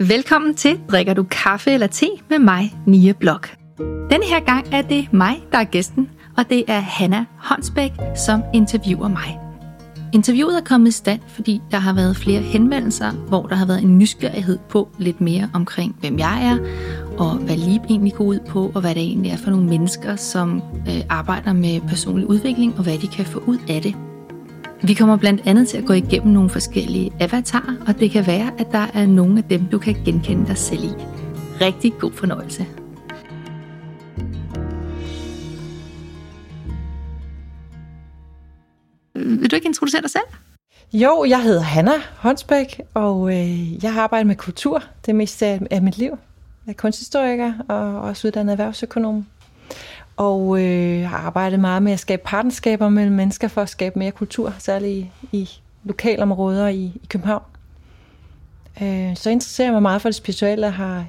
Velkommen til Drikker du kaffe eller te med mig, Nia Blok. Denne her gang er det mig, der er gæsten, og det er Hanna Håndsbæk, som interviewer mig. Interviewet er kommet i stand, fordi der har været flere henvendelser, hvor der har været en nysgerrighed på lidt mere omkring, hvem jeg er, og hvad LIB egentlig går ud på, og hvad det egentlig er for nogle mennesker, som øh, arbejder med personlig udvikling, og hvad de kan få ud af det. Vi kommer blandt andet til at gå igennem nogle forskellige avatarer, og det kan være, at der er nogle af dem, du kan genkende dig selv i. Rigtig god fornøjelse. Vil du ikke introducere dig selv? Jo, jeg hedder Hanna Hånsbæk, og øh, jeg har arbejdet med kultur det meste af, af mit liv. Jeg er kunsthistoriker og også uddannet erhvervsøkonom. Og øh, har arbejdet meget med at skabe partnerskaber mellem mennesker for at skabe mere kultur, særligt i, i lokalområder i, i København. Øh, så interesserer jeg mig meget for det spirituelle og har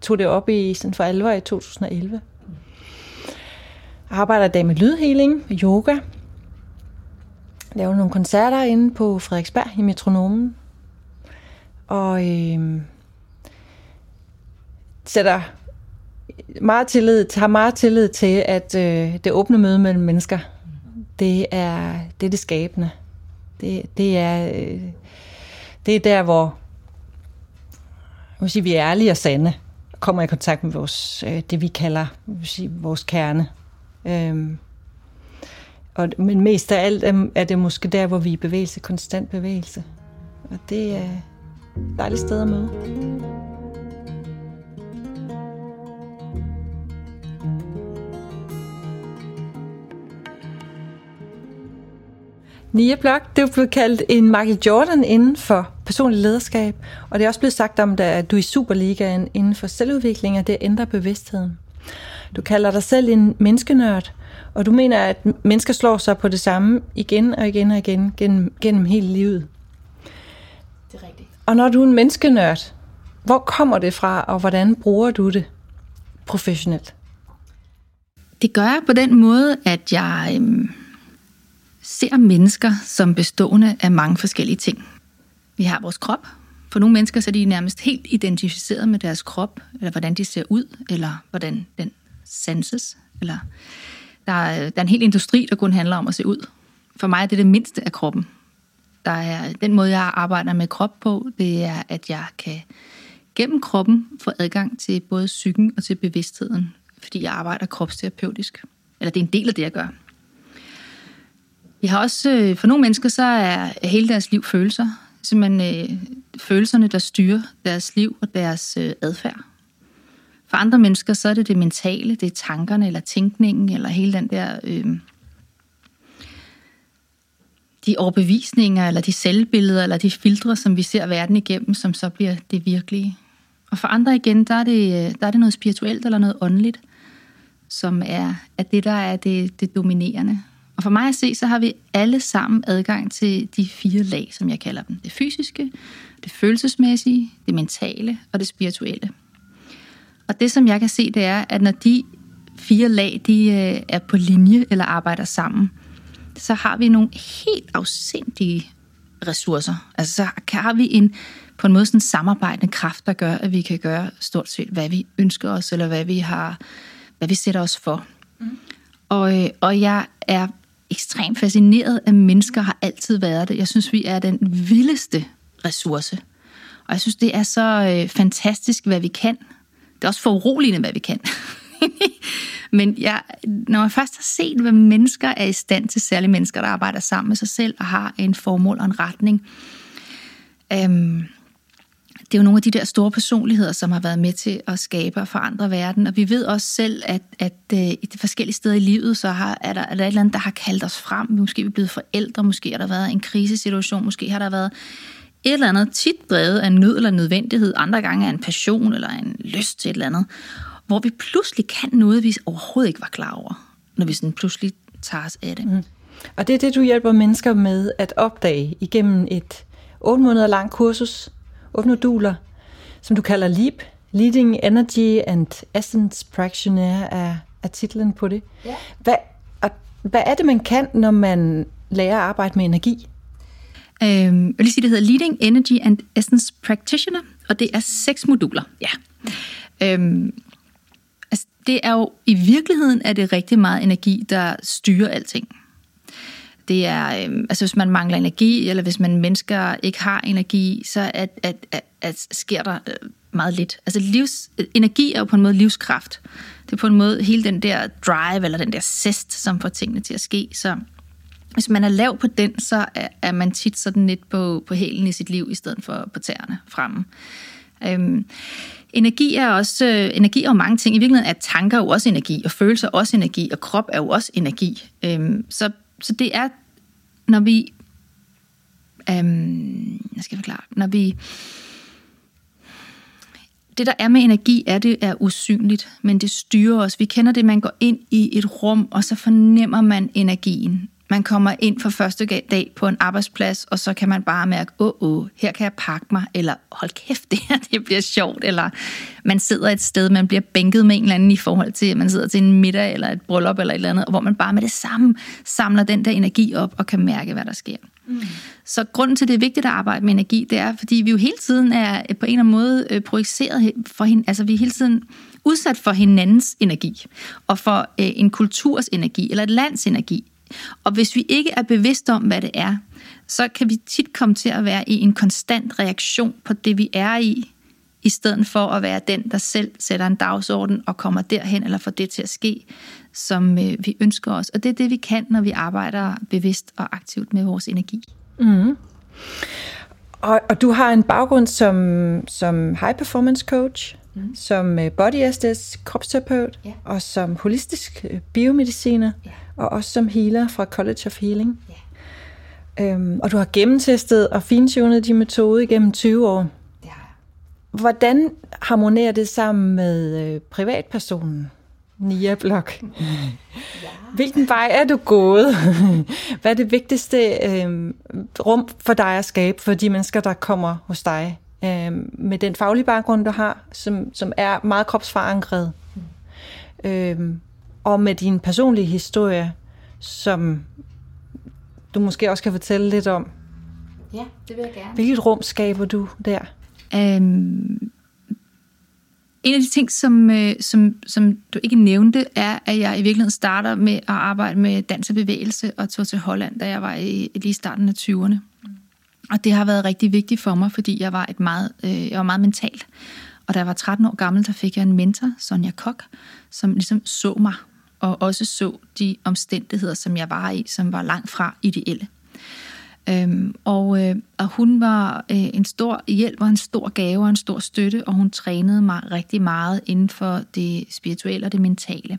tog det op i sådan for alvor i 2011. Jeg arbejder i dag med lydhealing, yoga, laver nogle koncerter inde på Frederiksberg i Metronomen. Og øh, sætter meget tillid, har meget tillid til, at øh, det åbne møde mellem mennesker, det er det, er det skabende. Det, det, er, øh, det er der, hvor jeg sige, vi er ærlige og sande, kommer i kontakt med vores, øh, det, vi kalder sige, vores kerne. Øhm, og, men mest af alt er, er det måske der, hvor vi er bevægelse, konstant bevægelse. Og det er et dejligt sted at møde. Nia Blok, det er blevet kaldt en Michael Jordan inden for personlig lederskab, og det er også blevet sagt om, at du er i Superligaen inden for selvudvikling, og det ændrer bevidstheden. Du kalder dig selv en menneskenørd, og du mener, at mennesker slår sig på det samme igen og igen og igen gennem, gennem hele livet. Det er rigtigt. Og når du er en menneskenørd, hvor kommer det fra, og hvordan bruger du det professionelt? Det gør jeg på den måde, at jeg øhm, ser mennesker som bestående af mange forskellige ting. Vi har vores krop. For nogle mennesker så er de nærmest helt identificeret med deres krop, eller hvordan de ser ud, eller hvordan den senses. Eller der, er, der er en hel industri, der kun handler om at se ud. For mig er det det mindste af kroppen. Der er, den måde, jeg arbejder med krop på, det er, at jeg kan gennem kroppen få adgang til både psyken og til bevidstheden, fordi jeg arbejder kropsterapeutisk. Eller det er en del af det, jeg gør. Vi har også, øh, for nogle mennesker, så er hele deres liv følelser. Simpelthen øh, følelserne, der styrer deres liv og deres øh, adfærd. For andre mennesker, så er det det mentale, det er tankerne eller tænkningen, eller hele den der... Øh, de overbevisninger, eller de selvbilleder, eller de filtre, som vi ser verden igennem, som så bliver det virkelige. Og for andre igen, der er det, øh, der er det noget spirituelt eller noget åndeligt, som er, er det, der er det, det dominerende. Og for mig at se, så har vi alle sammen adgang til de fire lag, som jeg kalder dem. Det fysiske, det følelsesmæssige, det mentale og det spirituelle. Og det, som jeg kan se, det er, at når de fire lag, de øh, er på linje eller arbejder sammen, så har vi nogle helt afsindige ressourcer. Altså så har vi en på en måde sådan en samarbejdende kraft, der gør, at vi kan gøre stort set, hvad vi ønsker os, eller hvad vi har, hvad vi sætter os for. Mm. Og, øh, og jeg er ekstremt fascineret af mennesker, har altid været det. Jeg synes, vi er den vildeste ressource. Og jeg synes, det er så øh, fantastisk, hvad vi kan. Det er også foruroligende, hvad vi kan. Men jeg, når man først har set, hvad mennesker er i stand til, særligt mennesker, der arbejder sammen med sig selv og har en formål og en retning, øhm, det er jo nogle af de der store personligheder, som har været med til at skabe og forandre verden. Og vi ved også selv, at, at uh, i de forskellige steder i livet, så har, er, der, er der et eller andet, der har kaldt os frem. Måske er vi blevet forældre, måske har der været en krisesituation, måske har der været et eller andet tit drevet af nød eller nødvendighed, andre gange af en passion eller en lyst til et eller andet, hvor vi pludselig kan noget, vi overhovedet ikke var klar over, når vi sådan pludselig tager os af det. Mm. Og det er det, du hjælper mennesker med at opdage igennem et 8 måneder langt kursus, otte moduler, som du kalder LEAP, Leading Energy and Essence Practitioner er, er titlen på det. Ja. Hvad, hvad er det, man kan, når man lærer at arbejde med energi? Øhm, jeg vil lige sige, det hedder Leading Energy and Essence Practitioner, og det er seks moduler, ja. Øhm, altså, det er jo, i virkeligheden er det rigtig meget energi, der styrer alting. Det er, øh, altså hvis man mangler energi, eller hvis man mennesker ikke har energi, så at, at, at, at sker der øh, meget lidt. Altså livs, øh, energi er jo på en måde livskraft. Det er på en måde hele den der drive, eller den der zest, som får tingene til at ske. Så hvis man er lav på den, så er, er man tit sådan lidt på, på hælen i sit liv, i stedet for på tæerne fremme. Øhm, energi er også øh, energi er jo mange ting. I virkeligheden er tanker jo også energi, og følelser også energi, og krop er jo også energi. Øhm, så, så det er, når vi... Øhm, jeg skal forklare. Når vi det, der er med energi, er, det er usynligt, men det styrer os. Vi kender det, man går ind i et rum, og så fornemmer man energien. Man kommer ind for første dag på en arbejdsplads, og så kan man bare mærke, åh, oh, oh, her kan jeg pakke mig, eller hold kæft, det her det bliver sjovt, eller man sidder et sted, man bliver bænket med en eller anden i forhold til, at man sidder til en middag, eller et bryllup, eller et eller andet, hvor man bare med det samme samler den der energi op, og kan mærke, hvad der sker. Mm. Så grunden til, at det er vigtigt at arbejde med energi, det er, fordi vi jo hele tiden er på en eller anden måde øh, projiceret for hende, altså vi er hele tiden udsat for hinandens energi, og for øh, en kulturs energi, eller et lands energi. Og hvis vi ikke er bevidste om, hvad det er, så kan vi tit komme til at være i en konstant reaktion på det, vi er i, i stedet for at være den, der selv sætter en dagsorden og kommer derhen eller får det til at ske, som øh, vi ønsker os. Og det er det, vi kan, når vi arbejder bevidst og aktivt med vores energi. Mm. Og, og du har en baggrund som, som high performance coach, mm. som øh, body estes kropsterapeut, yeah. og som holistisk øh, biomediciner. Yeah og også som healer fra College of Healing. Ja. Øhm, og du har gennemtestet og fintunet de metode igennem 20 år. Ja. Hvordan harmonerer det sammen med øh, privatpersonen? Nia Blok. Ja. Hvilken vej er du gået? Hvad er det vigtigste øh, rum for dig at skabe for de mennesker, der kommer hos dig? Øh, med den faglige baggrund, du har, som, som er meget kropsforankret. Mm. Øh, og med din personlige historie, som du måske også kan fortælle lidt om. Ja, det vil jeg gerne. Hvilket rum skaber du der? Um, en af de ting, som, øh, som, som du ikke nævnte, er, at jeg i virkeligheden starter med at arbejde med dans og bevægelse og tog til Holland, da jeg var i lige starten af 20'erne. Og det har været rigtig vigtigt for mig, fordi jeg var, et meget, øh, jeg var meget mental. Og da jeg var 13 år gammel, så fik jeg en mentor, Sonja Kok, som ligesom så mig og også så de omstændigheder, som jeg var i, som var langt fra ideelle. Øhm, og, øh, og hun var øh, en stor hjælp og en stor gave og en stor støtte, og hun trænede mig rigtig meget inden for det spirituelle og det mentale.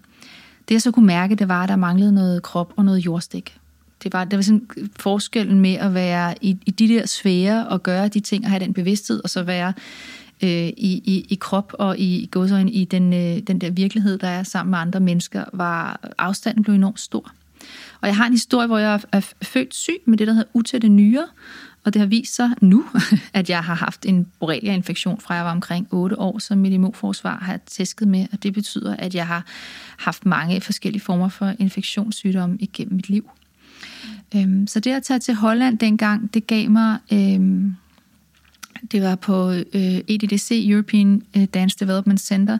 Det jeg så kunne mærke, det var, at der manglede noget krop og noget jordstik. Det var, det var sådan forskellen med at være i, i de der sfære og gøre de ting og have den bevidsthed, og så være øh, i, i, i krop og i godsøjne i den, øh, den der virkelighed, der er sammen med andre mennesker, var afstanden blev enormt stor. Og jeg har en historie, hvor jeg er født syg med det, der hedder utætte nyre, og det har vist sig nu, at jeg har haft en borrelia-infektion fra jeg var omkring 8 år, som mit immunforsvar har tæsket med, og det betyder, at jeg har haft mange forskellige former for infektionssygdomme igennem mit liv. Øhm, så det at tage til Holland dengang, det gav mig øhm, det var på øh, EDDC, European øh, Dance Development Center,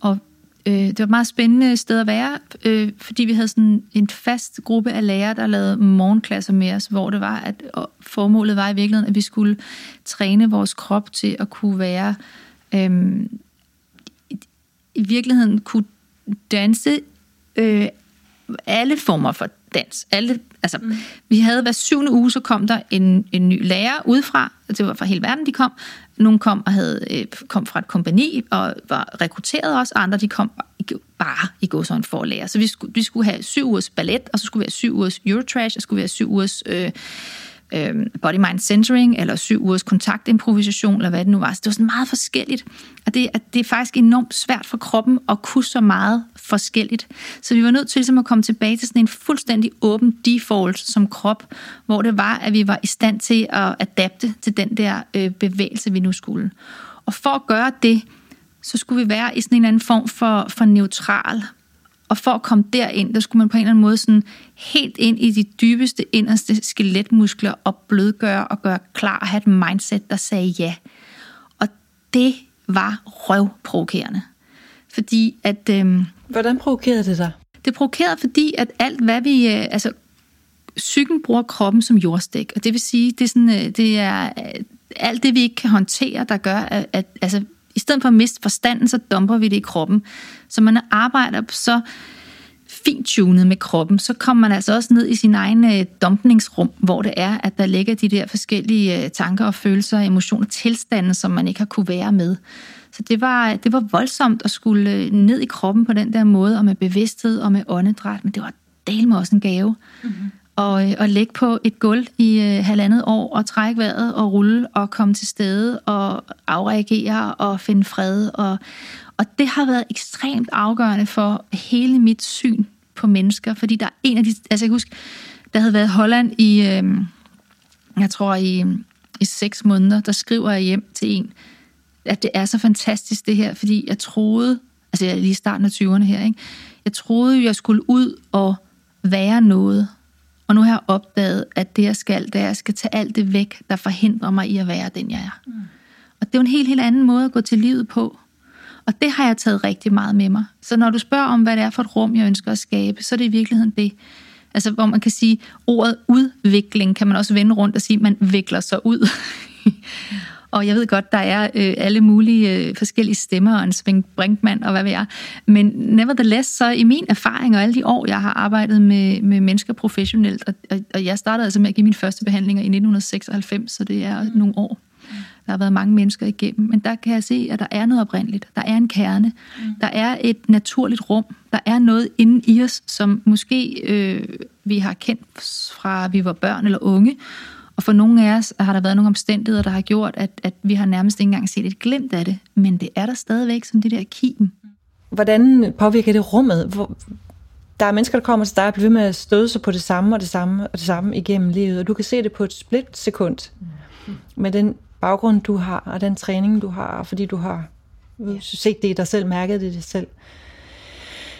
og øh, det var et meget spændende sted at være, øh, fordi vi havde sådan en fast gruppe af lærere, der lavede morgenklasser med os, hvor det var, at formålet var i virkeligheden, at vi skulle træne vores krop til at kunne være, øh, i virkeligheden kunne danse øh, alle former for dans. Alle, altså, mm. Vi havde hver syvende uge, så kom der en, en ny lærer udefra, det var fra hele verden, de kom. Nogle kom og havde, øh, kom fra et kompani og var rekrutteret også, andre de kom bare i gå sådan for at lære. Så vi skulle, vi skulle have syv ugers ballet, og så skulle vi have syv ugers Eurotrash, og så skulle vi have syv ugers øh, øh, body mind centering, eller syv ugers kontaktimprovisation, eller hvad det nu var. Så det var sådan meget forskelligt. Og det, at det er faktisk enormt svært for kroppen at kunne så meget forskelligt. Så vi var nødt til ligesom at komme tilbage til sådan en fuldstændig åben default som krop, hvor det var, at vi var i stand til at adapte til den der øh, bevægelse, vi nu skulle. Og for at gøre det, så skulle vi være i sådan en anden form for, for neutral og for at komme derind, der skulle man på en eller anden måde sådan helt ind i de dybeste, inderste skeletmuskler og blødgøre og gøre klar og have et mindset, der sagde ja. Og det var røvprovokerende. Fordi at... Øhm, Hvordan provokerede det dig? Det provokerede, fordi at alt, hvad vi... Øh, altså, psyken bruger kroppen som jordstik, og det vil sige, det er, sådan, øh, det er øh, alt det, vi ikke kan håndtere, der gør, at, at altså, i stedet for at miste forstanden, så dumper vi det i kroppen. Så man arbejder så fintunet med kroppen, så kommer man altså også ned i sin egen øh, dumpningsrum, hvor det er, at der ligger de der forskellige øh, tanker og følelser, emotioner, tilstande, som man ikke har kunne være med. Så det var, det var voldsomt at skulle øh, ned i kroppen på den der måde, og med bevidsthed og med åndedræt, men det var del med også en gave. Mm-hmm. Og, og ligge på et gulv i øh, halvandet år, og trække vejret, og rulle, og komme til stede, og afreagere, og finde fred. Og, og det har været ekstremt afgørende for hele mit syn på mennesker, fordi der er en af de... Altså jeg kan huske, der havde været Holland i... Øh, jeg tror i, i seks måneder, der skriver jeg hjem til en, at det er så fantastisk det her, fordi jeg troede, altså jeg er lige i starten af 20'erne her, ikke? jeg troede jeg skulle ud og være noget, og nu har jeg opdaget, at det jeg skal, det er, at jeg skal tage alt det væk, der forhindrer mig i at være den, jeg er. Mm. Og det er jo en helt, helt anden måde at gå til livet på. Og det har jeg taget rigtig meget med mig. Så når du spørger om, hvad det er for et rum, jeg ønsker at skabe, så er det i virkeligheden det. Altså, hvor man kan sige, ordet udvikling kan man også vende rundt og sige, man vikler sig ud. Og jeg ved godt, der er øh, alle mulige øh, forskellige stemmer, og en Svend Brinkmann og hvad ved jeg. Men nevertheless, så i min erfaring og alle de år, jeg har arbejdet med, med mennesker professionelt, og, og, og jeg startede altså med at give mine første behandlinger i 1996, så det er mm. nogle år. Der har været mange mennesker igennem, men der kan jeg se, at der er noget oprindeligt. Der er en kerne. Mm. Der er et naturligt rum. Der er noget inde i os, som måske øh, vi har kendt fra vi var børn eller unge, og for nogle af os har der været nogle omstændigheder, der har gjort, at, at vi har nærmest ikke engang set et glimt af det. Men det er der stadigvæk som det der kim. Hvordan påvirker det rummet? Hvor, der er mennesker, der kommer til dig og bliver ved med at støde sig på det samme og det samme og det samme igennem livet, og du kan se det på et split sekund. Med den baggrund, du har, og den træning, du har, fordi du har set det i dig selv, mærket det i dig selv.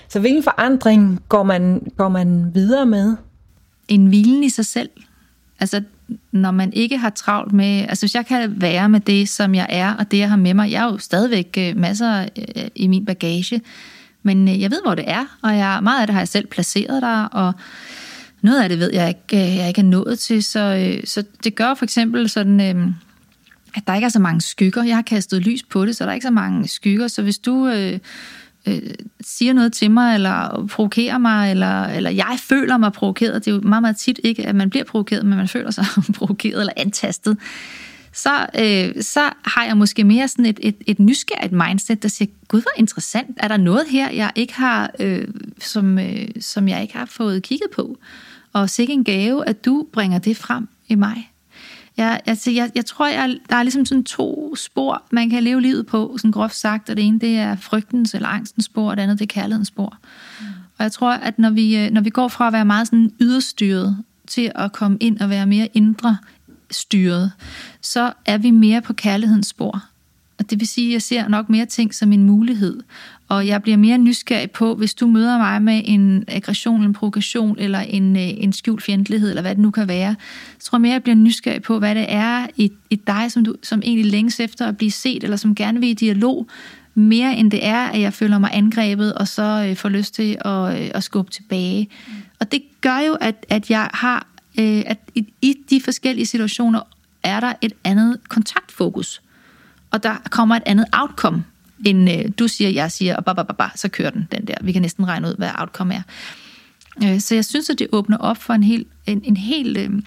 Så hvilken forandring går man, går man videre med? En hvilen i sig selv. Altså, når man ikke har travlt med... Altså, hvis jeg kan være med det, som jeg er, og det, jeg har med mig... Jeg har jo stadigvæk øh, masser øh, i min bagage, men øh, jeg ved, hvor det er, og jeg, meget af det har jeg selv placeret der, og noget af det ved jeg ikke, jeg ikke er nået til, så, så det gør for eksempel sådan, at der ikke er så mange skygger. Jeg har kastet lys på det, så der er ikke så mange skygger, så hvis du... Øh, øh, siger noget til mig, eller provokerer mig, eller, eller jeg føler mig provokeret. Det er jo meget, meget tit ikke, at man bliver provokeret, men man føler sig provokeret eller antastet. Så, øh, så har jeg måske mere sådan et, et, et nysgerrigt mindset, der siger, gud, hvor interessant. Er der noget her, jeg ikke har, øh, som, øh, som jeg ikke har fået kigget på? Og sikke en gave, at du bringer det frem i mig. Jeg, altså, jeg, jeg tror, jeg, der er ligesom sådan to spor, man kan leve livet på, sådan groft sagt, og det ene det er frygtens eller angstens spor, og det andet det er kærlighedens spor. Mm. Og jeg tror, at når vi, øh, når vi går fra at være meget sådan yderstyret til at komme ind og være mere indre styret, så er vi mere på kærlighedens spor. Og det vil sige, at jeg ser nok mere ting som en mulighed. Og jeg bliver mere nysgerrig på, hvis du møder mig med en aggression, en provokation, eller en, øh, en skjult fjendtlighed, eller hvad det nu kan være, så tror jeg mere, jeg bliver nysgerrig på, hvad det er i, i dig, som, du, som egentlig længes efter at blive set, eller som gerne vil i dialog, mere end det er, at jeg føler mig angrebet, og så øh, får lyst til at, øh, at skubbe tilbage. Mm. Og det gør jo, at, at jeg har, øh, at i, i de forskellige situationer, er der et andet kontaktfokus og der kommer et andet outcome, end øh, du siger, jeg siger, og ba, ba, ba, ba, så kører den, den der. Vi kan næsten regne ud, hvad outcome er. Øh, så jeg synes, at det åbner op for en hel, en, en hel øh,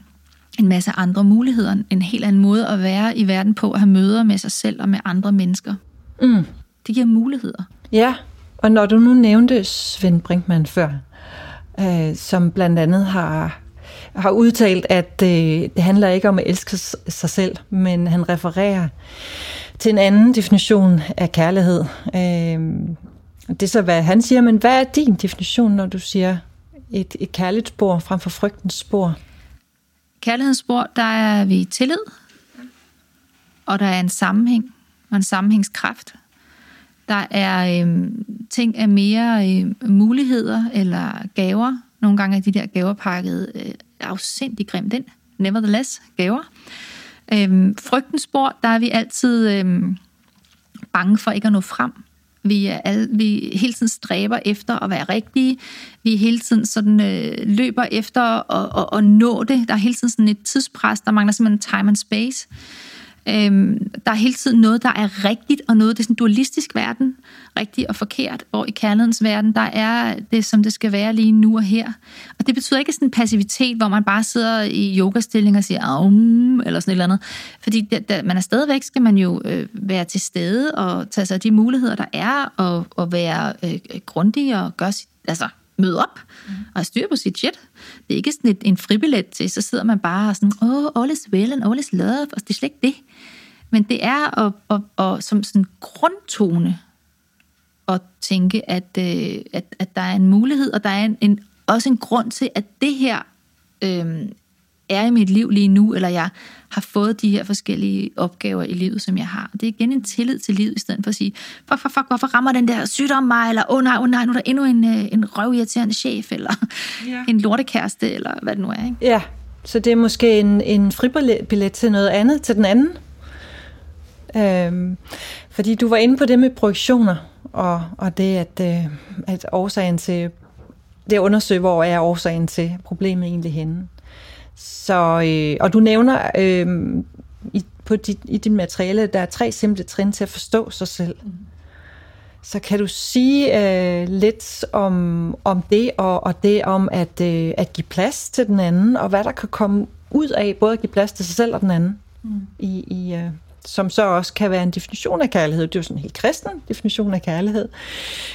en masse andre muligheder, en helt anden måde at være i verden på, at have møder med sig selv og med andre mennesker. Mm. Det giver muligheder. Ja, og når du nu nævnte Svend Brinkmann før, øh, som blandt andet har har udtalt, at øh, det handler ikke om at elske sig selv, men han refererer til en anden definition af kærlighed. Øh, det er så, hvad han siger, men hvad er din definition, når du siger et, et kærligt spor frem for frygtens spor? Kærlighedens spor, der er vi tillid, og der er en sammenhæng og en sammenhængskraft. Der er øh, ting af mere øh, muligheder eller gaver. Nogle gange er de der gaver pakket øh, afsindig grimt ind. Nevertheless, gaver. Øhm, frygtens spor, der er vi altid øhm, bange for ikke at nå frem. Vi, er alle, vi hele tiden stræber efter at være rigtige. Vi hele tiden sådan, øh, løber efter at, at, at nå det. Der er hele tiden sådan et tidspres. Der mangler simpelthen time and space. Øhm, der er hele tiden noget, der er rigtigt, og noget, det er sådan en dualistisk verden, rigtigt og forkert, hvor i kærlighedens verden, der er det, som det skal være lige nu og her. Og det betyder ikke sådan en passivitet, hvor man bare sidder i yogastilling og siger, Aum, eller sådan et eller andet. Fordi da, der, man er stadigvæk, skal man jo øh, være til stede og tage sig af de muligheder, der er, og, og være øh, grundig og gøre sit, altså møde op mm. og styre på sit shit. Det er ikke sådan et, en fribillet til, så sidder man bare og sådan, oh, all is well and all is love, og det er slet ikke det. Men det er at, at, at, som sådan grundtone at tænke, at, øh, at, at der er en mulighed, og der er en, en, også en grund til, at det her øh, er i mit liv lige nu, eller jeg har fået de her forskellige opgaver i livet, som jeg har. Det er igen en tillid til livet, i stedet for at sige, fuck, fuck, fuck, hvorfor rammer den der sygdom mig, eller åh oh, nej, oh, nej, nu er der endnu en, øh, en røvirriterende chef, eller ja. en lortekæreste, eller hvad det nu er. Ikke? Ja, så det er måske en, en fribillet til noget andet, til den anden. Øhm, fordi du var inde på det med projektioner, og, og det, at, øh, at årsagen til, det at undersøge, hvor er årsagen til problemet egentlig henne. Så, øh, og du nævner øh, i, på dit, i dit materiale, der er tre simple trin til at forstå sig selv. Mm. Så kan du sige øh, lidt om, om det, og, og det om at, øh, at give plads til den anden, og hvad der kan komme ud af både at give plads til sig selv og den anden, mm. i, i, øh, som så også kan være en definition af kærlighed. Det er jo sådan en helt kristen definition af kærlighed.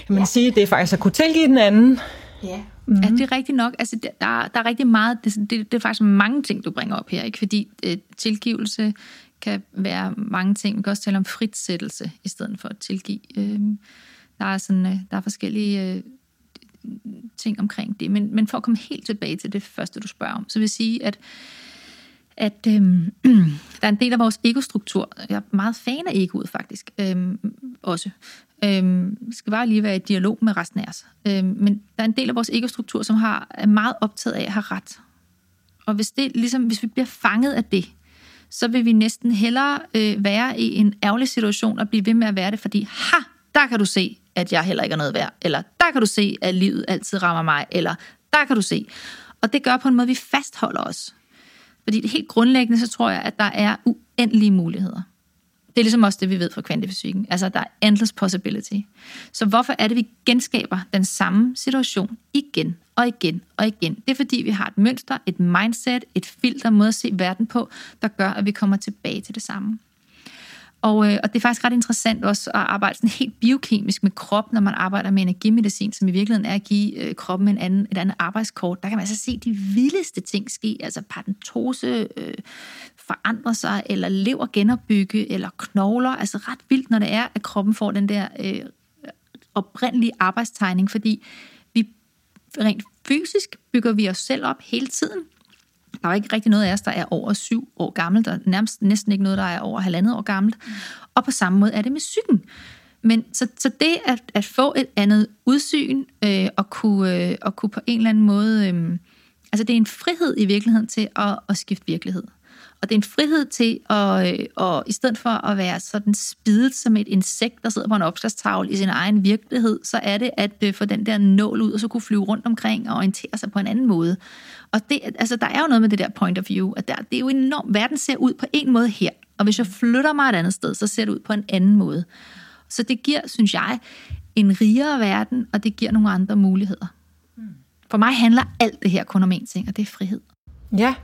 Kan man ja. sige, det er faktisk at kunne tilgive den anden. Ja. Mm-hmm. Altså, det er rigtigt nok. Altså, der, der er rigtig meget, det, det, det er faktisk mange ting, du bringer op her, ikke? fordi øh, tilgivelse kan være mange ting. Vi kan også tale om fritsættelse i stedet for at tilgive. Øh, der, er sådan, øh, der er forskellige øh, ting omkring det. Men, men for at komme helt tilbage til det første, du spørger om, så vil jeg sige, at at øhm, der er en del af vores egostruktur. Jeg er meget fan af egoet faktisk øhm, også. Øhm, skal bare lige være i dialog med resten af os. Øhm, men der er en del af vores ekostruktur, som har, er meget optaget af at have ret. Og hvis, det, ligesom, hvis vi bliver fanget af det, så vil vi næsten hellere øh, være i en ærgerlig situation og blive ved med at være det, fordi ha, der kan du se, at jeg heller ikke er noget værd, eller der kan du se, at livet altid rammer mig, eller der kan du se. Og det gør på en måde, at vi fastholder os. Fordi det helt grundlæggende, så tror jeg, at der er uendelige muligheder. Det er ligesom også det, vi ved fra kvantefysikken. Altså, der er endless possibility. Så hvorfor er det, vi genskaber den samme situation igen og igen og igen? Det er, fordi vi har et mønster, et mindset, et filter, måde at se verden på, der gør, at vi kommer tilbage til det samme. Og, øh, og det er faktisk ret interessant også at arbejde sådan helt biokemisk med krop, når man arbejder med energimedicin, som i virkeligheden er at give øh, kroppen en anden, et andet arbejdskort. Der kan man altså se de vildeste ting ske, altså patentose øh, forandre sig, eller lever genopbygge, eller knogler. Altså ret vildt, når det er, at kroppen får den der øh, oprindelige arbejdstegning, fordi vi rent fysisk bygger vi os selv op hele tiden. Der er ikke rigtig noget af os, der er over syv år gammelt, og nærmest næsten ikke noget, der er over halvandet år gammelt. Mm. Og på samme måde er det med psyken. Men så, så det at, at få et andet udsyn, øh, og, kunne, øh, og kunne på en eller anden måde... Øh, altså det er en frihed i virkeligheden til at, at skifte virkelighed. Og det er en frihed til at, øh, og i stedet for at være sådan spidet som et insekt, der sidder på en opslagstavle i sin egen virkelighed, så er det at øh, få den der nål ud, og så kunne flyve rundt omkring og orientere sig på en anden måde. Og det, altså, der er jo noget med det der point of view, at der, det er jo enormt, verden ser ud på en måde her, og hvis jeg flytter mig et andet sted, så ser det ud på en anden måde. Så det giver, synes jeg, en rigere verden, og det giver nogle andre muligheder. For mig handler alt det her kun om én ting, og det er frihed. Ja,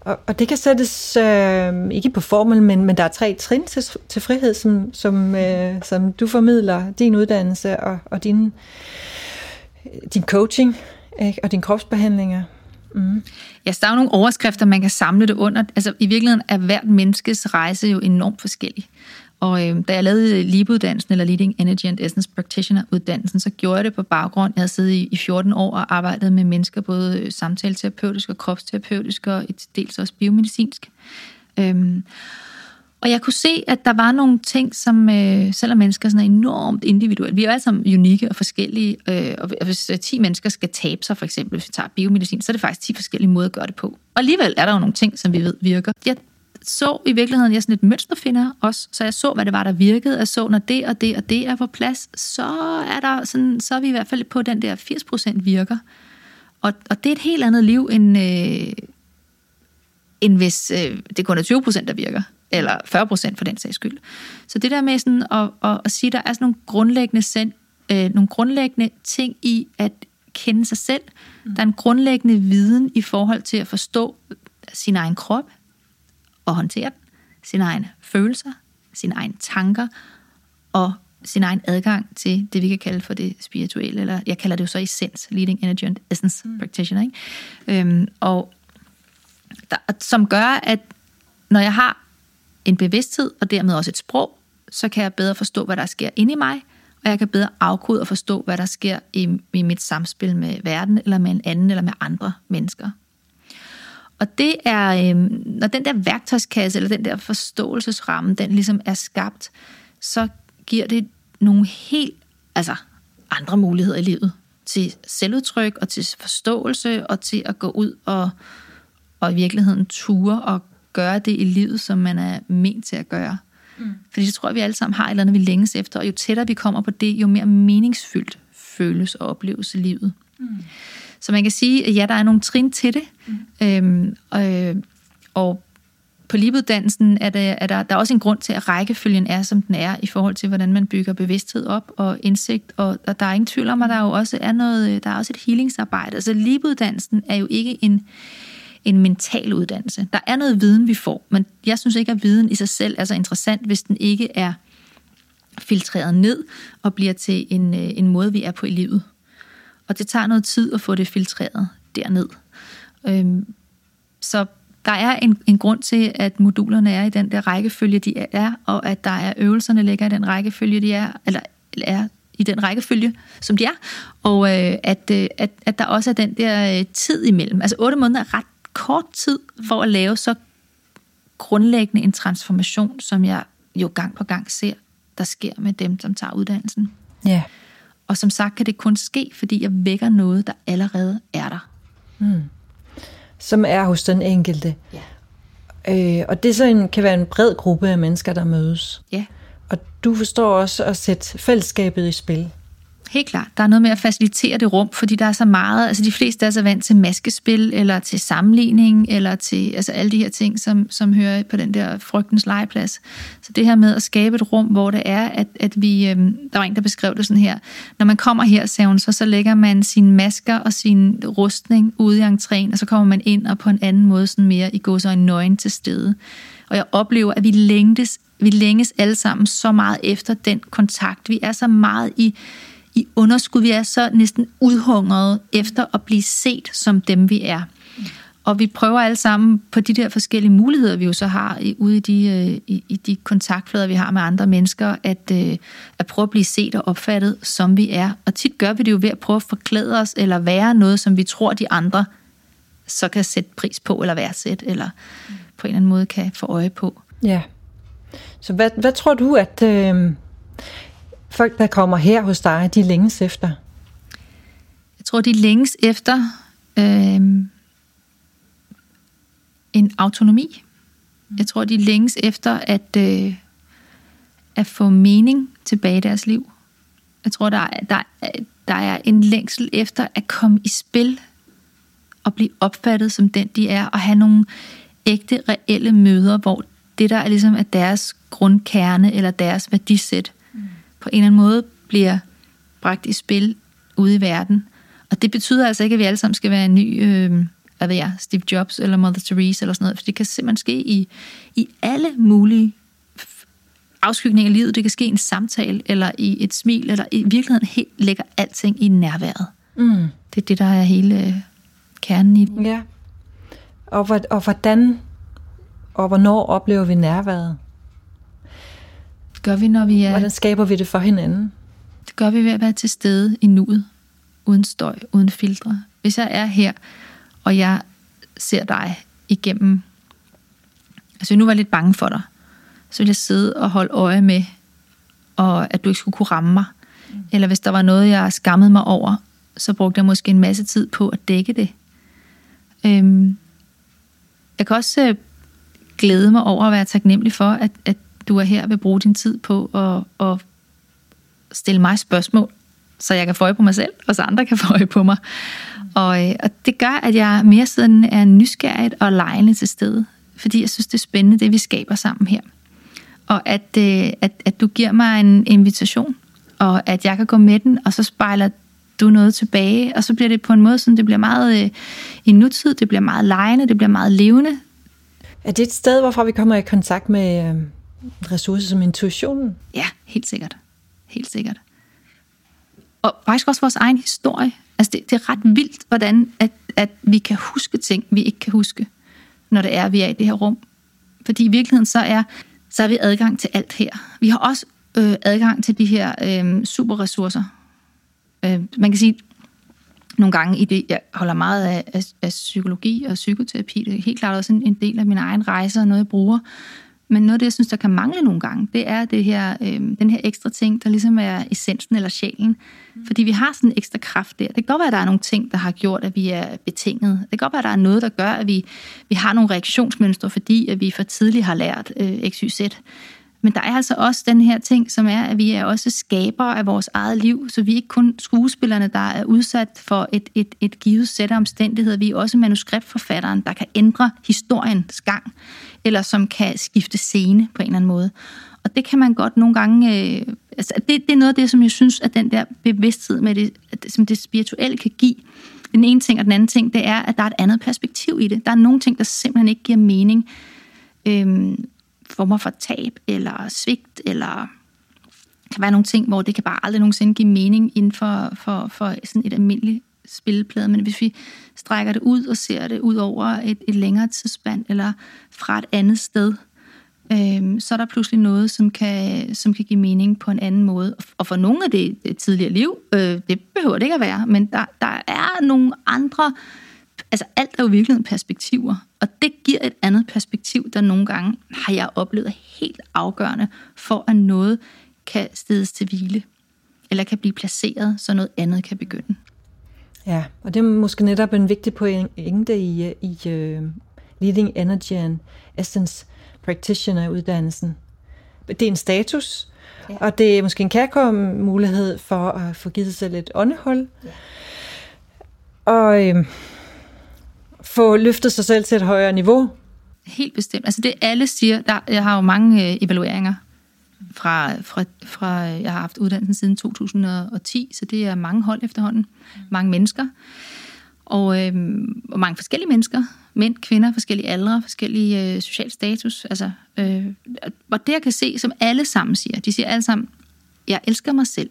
og, og det kan sættes øh, ikke på formel, men, men der er tre trin til, til frihed, som, som, øh, som du formidler din uddannelse og, og din, din coaching ikke? og dine kropsbehandlinger. Mm. Ja, der er jo nogle overskrifter, man kan samle det under. Altså i virkeligheden er hvert menneskes rejse jo enormt forskellig. Og øh, da jeg lavede LIBE-uddannelsen, eller Leading Energy and Essence Practitioner-uddannelsen, så gjorde jeg det på baggrund. Jeg havde siddet i, i 14 år og arbejdet med mennesker, både øh, samtaleterapeutisk og kropsterapeutisk, og et dels også biomedicinsk. Øhm, og jeg kunne se, at der var nogle ting, som øh, selvom mennesker er enormt individuelle, vi er jo alle sammen unikke og forskellige, øh, og hvis 10 øh, mennesker skal tabe sig, for eksempel, hvis vi tager biomedicin, så er det faktisk 10 forskellige måder at gøre det på. Og alligevel er der jo nogle ting, som vi ved virker. Jeg så i virkeligheden, jeg sådan et mønsterfinder også, så jeg så, hvad det var, der virkede. Jeg så, når det og det og det er på plads, så er, der sådan, så er vi i hvert fald på den der 80% virker. Og, og det er et helt andet liv, end, øh, end hvis øh, det kun er 20%, der virker. Eller 40% for den sags skyld. Så det der med sådan at, at, at sige, at der er sådan nogle grundlæggende, sind, øh, nogle grundlæggende ting i at kende sig selv. Mm. Der er en grundlæggende viden i forhold til at forstå sin egen krop, at håndtere den, sine egne følelser, sine egne tanker og sin egen adgang til det, vi kan kalde for det spirituelle, eller jeg kalder det jo så essens, leading energy and essence mm. practitioner, ikke? Øhm, og der, som gør, at når jeg har en bevidsthed, og dermed også et sprog, så kan jeg bedre forstå, hvad der sker inde i mig, og jeg kan bedre afkode og forstå, hvad der sker i, i mit samspil med verden, eller med en anden, eller med andre mennesker. Og det er, øh, når den der værktøjskasse, eller den der forståelsesramme, den ligesom er skabt, så giver det nogle helt altså, andre muligheder i livet. Til selvudtryk, og til forståelse, og til at gå ud og, og i virkeligheden ture og gøre det i livet, som man er ment til at gøre. Mm. Fordi det tror jeg, vi alle sammen har et eller andet, vi længes efter, og jo tættere vi kommer på det, jo mere meningsfyldt føles og opleves i livet. Mm. Så man kan sige, at ja, der er nogle trin til det. Mm. Øhm, og, og på libuddannelsen er, der, er der, der er også en grund til, at rækkefølgen er, som den er, i forhold til, hvordan man bygger bevidsthed op og indsigt. Og, og der er ingen tvivl om, at der jo også er noget, der er også et healingsarbejde. Altså libuddannelsen er jo ikke en, en mental uddannelse. Der er noget viden, vi får, men jeg synes ikke, at viden i sig selv er så interessant, hvis den ikke er filtreret ned og bliver til en, øh, en måde, vi er på i livet. Og det tager noget tid at få det filtreret derned. Øhm, så der er en, en grund til, at modulerne er i den der rækkefølge, de er, og at der er øvelserne ligger i den rækkefølge, de er, eller er i den rækkefølge, som de er, og øh, at, øh, at, at der også er den der øh, tid imellem. Altså otte måneder er ret kort tid for at lave så grundlæggende en transformation, som jeg jo gang på gang ser, der sker med dem, som tager uddannelsen. Ja. Og som sagt kan det kun ske, fordi jeg vækker noget, der allerede er der. Mm. Som er hos den enkelte. Ja. Øh, og det så en, kan være en bred gruppe af mennesker, der mødes. Ja. Og du forstår også at sætte fællesskabet i spil. Helt klart. Der er noget med at facilitere det rum, fordi der er så meget, altså de fleste er så vant til maskespil, eller til sammenligning, eller til altså alle de her ting, som, som hører på den der frygtens legeplads. Så det her med at skabe et rum, hvor det er, at, at vi, øhm, der var en, der beskrev det sådan her, når man kommer her, sagde hun, så, så lægger man sine masker og sin rustning ude i entréen, og så kommer man ind og på en anden måde sådan mere i går så en nøgen til stede. Og jeg oplever, at vi længtes, vi længes alle sammen så meget efter den kontakt. Vi er så meget i i underskud. Vi er så næsten udhungrede efter at blive set som dem, vi er. Og vi prøver alle sammen på de der forskellige muligheder, vi jo så har ude i de, øh, i, i de kontaktflader, vi har med andre mennesker, at, øh, at prøve at blive set og opfattet, som vi er. Og tit gør vi det jo ved at prøve at forklæde os, eller være noget, som vi tror, de andre så kan sætte pris på, eller værdsætte, eller på en eller anden måde kan få øje på. Ja. Så hvad, hvad tror du, at... Øh folk, der kommer her hos dig, de længes efter? Jeg tror, de længes efter øh, en autonomi. Jeg tror, de længes efter at, øh, at få mening tilbage i deres liv. Jeg tror, der, der, der er en længsel efter at komme i spil og blive opfattet som den, de er, og have nogle ægte, reelle møder, hvor det, der er ligesom er deres grundkerne eller deres værdisæt, på en eller anden måde bliver bragt i spil ude i verden. Og det betyder altså ikke, at vi alle sammen skal være en ny, øh, hvad ved jeg, Steve Jobs eller Mother Teresa eller sådan noget, for det kan simpelthen ske i, i alle mulige afskygninger af livet. Det kan ske i en samtale, eller i et smil, eller i virkeligheden helt lægger alting i nærværet. Mm. Det er det, der er hele øh, kernen i det. Ja. Og, og hvordan og hvornår oplever vi nærværet? Gør vi, når vi er... Hvordan skaber vi det for hinanden? Det gør vi ved at være til stede i nuet, uden støj, uden filtre. Hvis jeg er her, og jeg ser dig igennem... Altså, nu var jeg lidt bange for dig. Så vil jeg sidde og holde øje med, og at du ikke skulle kunne ramme mig. Mm. Eller hvis der var noget, jeg skammede mig over, så brugte jeg måske en masse tid på at dække det. Øhm, jeg kan også øh, glæde mig over at være taknemmelig for, at, at du er her vil bruge din tid på at, at stille mig spørgsmål, så jeg kan få øje på mig selv, og så andre kan få øje på mig. Og, øh, og det gør, at jeg mere sådan er nysgerrig og lejende til stede, fordi jeg synes, det er spændende, det vi skaber sammen her. Og at, øh, at, at du giver mig en invitation, og at jeg kan gå med den, og så spejler du noget tilbage, og så bliver det på en måde, sådan det bliver meget øh, i nutid, det bliver meget lejende, det bliver meget levende. Er det et sted, hvorfra vi kommer i kontakt med øh, ressourcer som intuitionen? Ja, helt sikkert. Helt sikkert. Og faktisk også vores egen historie. Altså det, det er ret vildt, hvordan at, at vi kan huske ting, vi ikke kan huske, når det er, at vi er i det her rum. Fordi i virkeligheden så er, så er vi adgang til alt her. Vi har også øh, adgang til de her øh, superressourcer. Øh, man kan sige, nogle gange i det, jeg holder meget af, af, af psykologi og psykoterapi, det er helt klart også en, en del af min egen rejse og noget, jeg bruger. Men noget af det, jeg synes, der kan mangle nogle gange, det er det her, øh, den her ekstra ting, der ligesom er essensen eller sjælen. Mm. Fordi vi har sådan en ekstra kraft der. Det kan godt være, at der er nogle ting, der har gjort, at vi er betinget. Det kan godt være, at der er noget, der gør, at vi, vi har nogle reaktionsmønstre, fordi at vi for tidligt har lært øh, XYZ. Men der er altså også den her ting, som er, at vi er også skabere af vores eget liv, så vi er ikke kun skuespillerne, der er udsat for et, et, et givet sæt af omstændigheder. Vi er også manuskriptforfatteren, der kan ændre historiens gang, eller som kan skifte scene på en eller anden måde. Og det kan man godt nogle gange... Øh, altså det, det er noget af det, som jeg synes, at den der bevidsthed, med det, som det spirituelle kan give, den ene ting og den anden ting, det er, at der er et andet perspektiv i det. Der er nogle ting, der simpelthen ikke giver mening. Øhm, former for tab eller svigt, eller kan være nogle ting, hvor det kan bare aldrig nogensinde give mening inden for, for, for sådan et almindeligt spilleplade. Men hvis vi strækker det ud og ser det ud over et, et længere tidsspand, eller fra et andet sted, øh, så er der pludselig noget, som kan, som kan give mening på en anden måde. Og for nogle af det, det tidligere liv, øh, det behøver det ikke at være, men der, der er nogle andre altså alt er jo virkelig perspektiver, og det giver et andet perspektiv, der nogle gange har jeg oplevet helt afgørende for, at noget kan stedes til hvile, eller kan blive placeret, så noget andet kan begynde. Ja, og det er måske netop en vigtig pointe i, i uh, Leading Energy and Essence Practitioner-uddannelsen. Det er en status, ja. og det er måske en kærkom mulighed for at få givet sig et åndehul. Ja. Og øh, få løftet sig selv til et højere niveau? Helt bestemt. Altså det alle siger, der, jeg har jo mange øh, evalueringer fra, fra, fra, øh, jeg har haft uddannelsen siden 2010, så det er mange hold efterhånden, mange mennesker, og, øh, og mange forskellige mennesker, mænd, kvinder, forskellige aldre, forskellige øh, social status, altså, øh, og det jeg kan se, som alle sammen siger, de siger alle sammen, jeg elsker mig selv.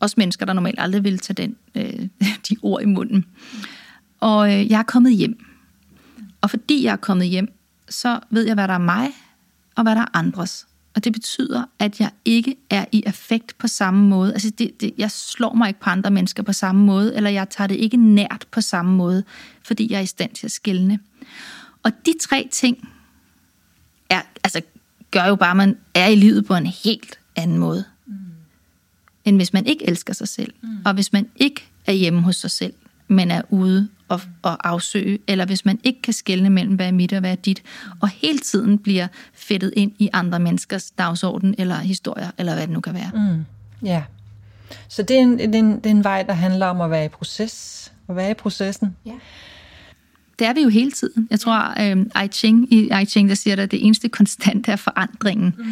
Også mennesker, der normalt aldrig vil tage den, øh, de ord i munden. Og øh, jeg er kommet hjem. Og fordi jeg er kommet hjem, så ved jeg, hvad der er mig, og hvad der er andres. Og det betyder, at jeg ikke er i affekt på samme måde. Altså, det, det, jeg slår mig ikke på andre mennesker på samme måde, eller jeg tager det ikke nært på samme måde, fordi jeg er i stand til at skælne. Og de tre ting er, altså, gør jo bare, at man er i livet på en helt anden måde, mm. end hvis man ikke elsker sig selv. Mm. Og hvis man ikke er hjemme hos sig selv, men er ude og, og afsøge, eller hvis man ikke kan skelne mellem, hvad er mit og hvad er dit, og hele tiden bliver fedtet ind i andre menneskers dagsorden, eller historier, eller hvad det nu kan være. Mm. Ja. Så det er, en, det, er en, det er en vej, der handler om at være i proces, at være i processen. Ja. Det er vi jo hele tiden. Jeg tror, øh, I Ching, i I Ching, der siger, at det eneste konstant er forandringen. Mm.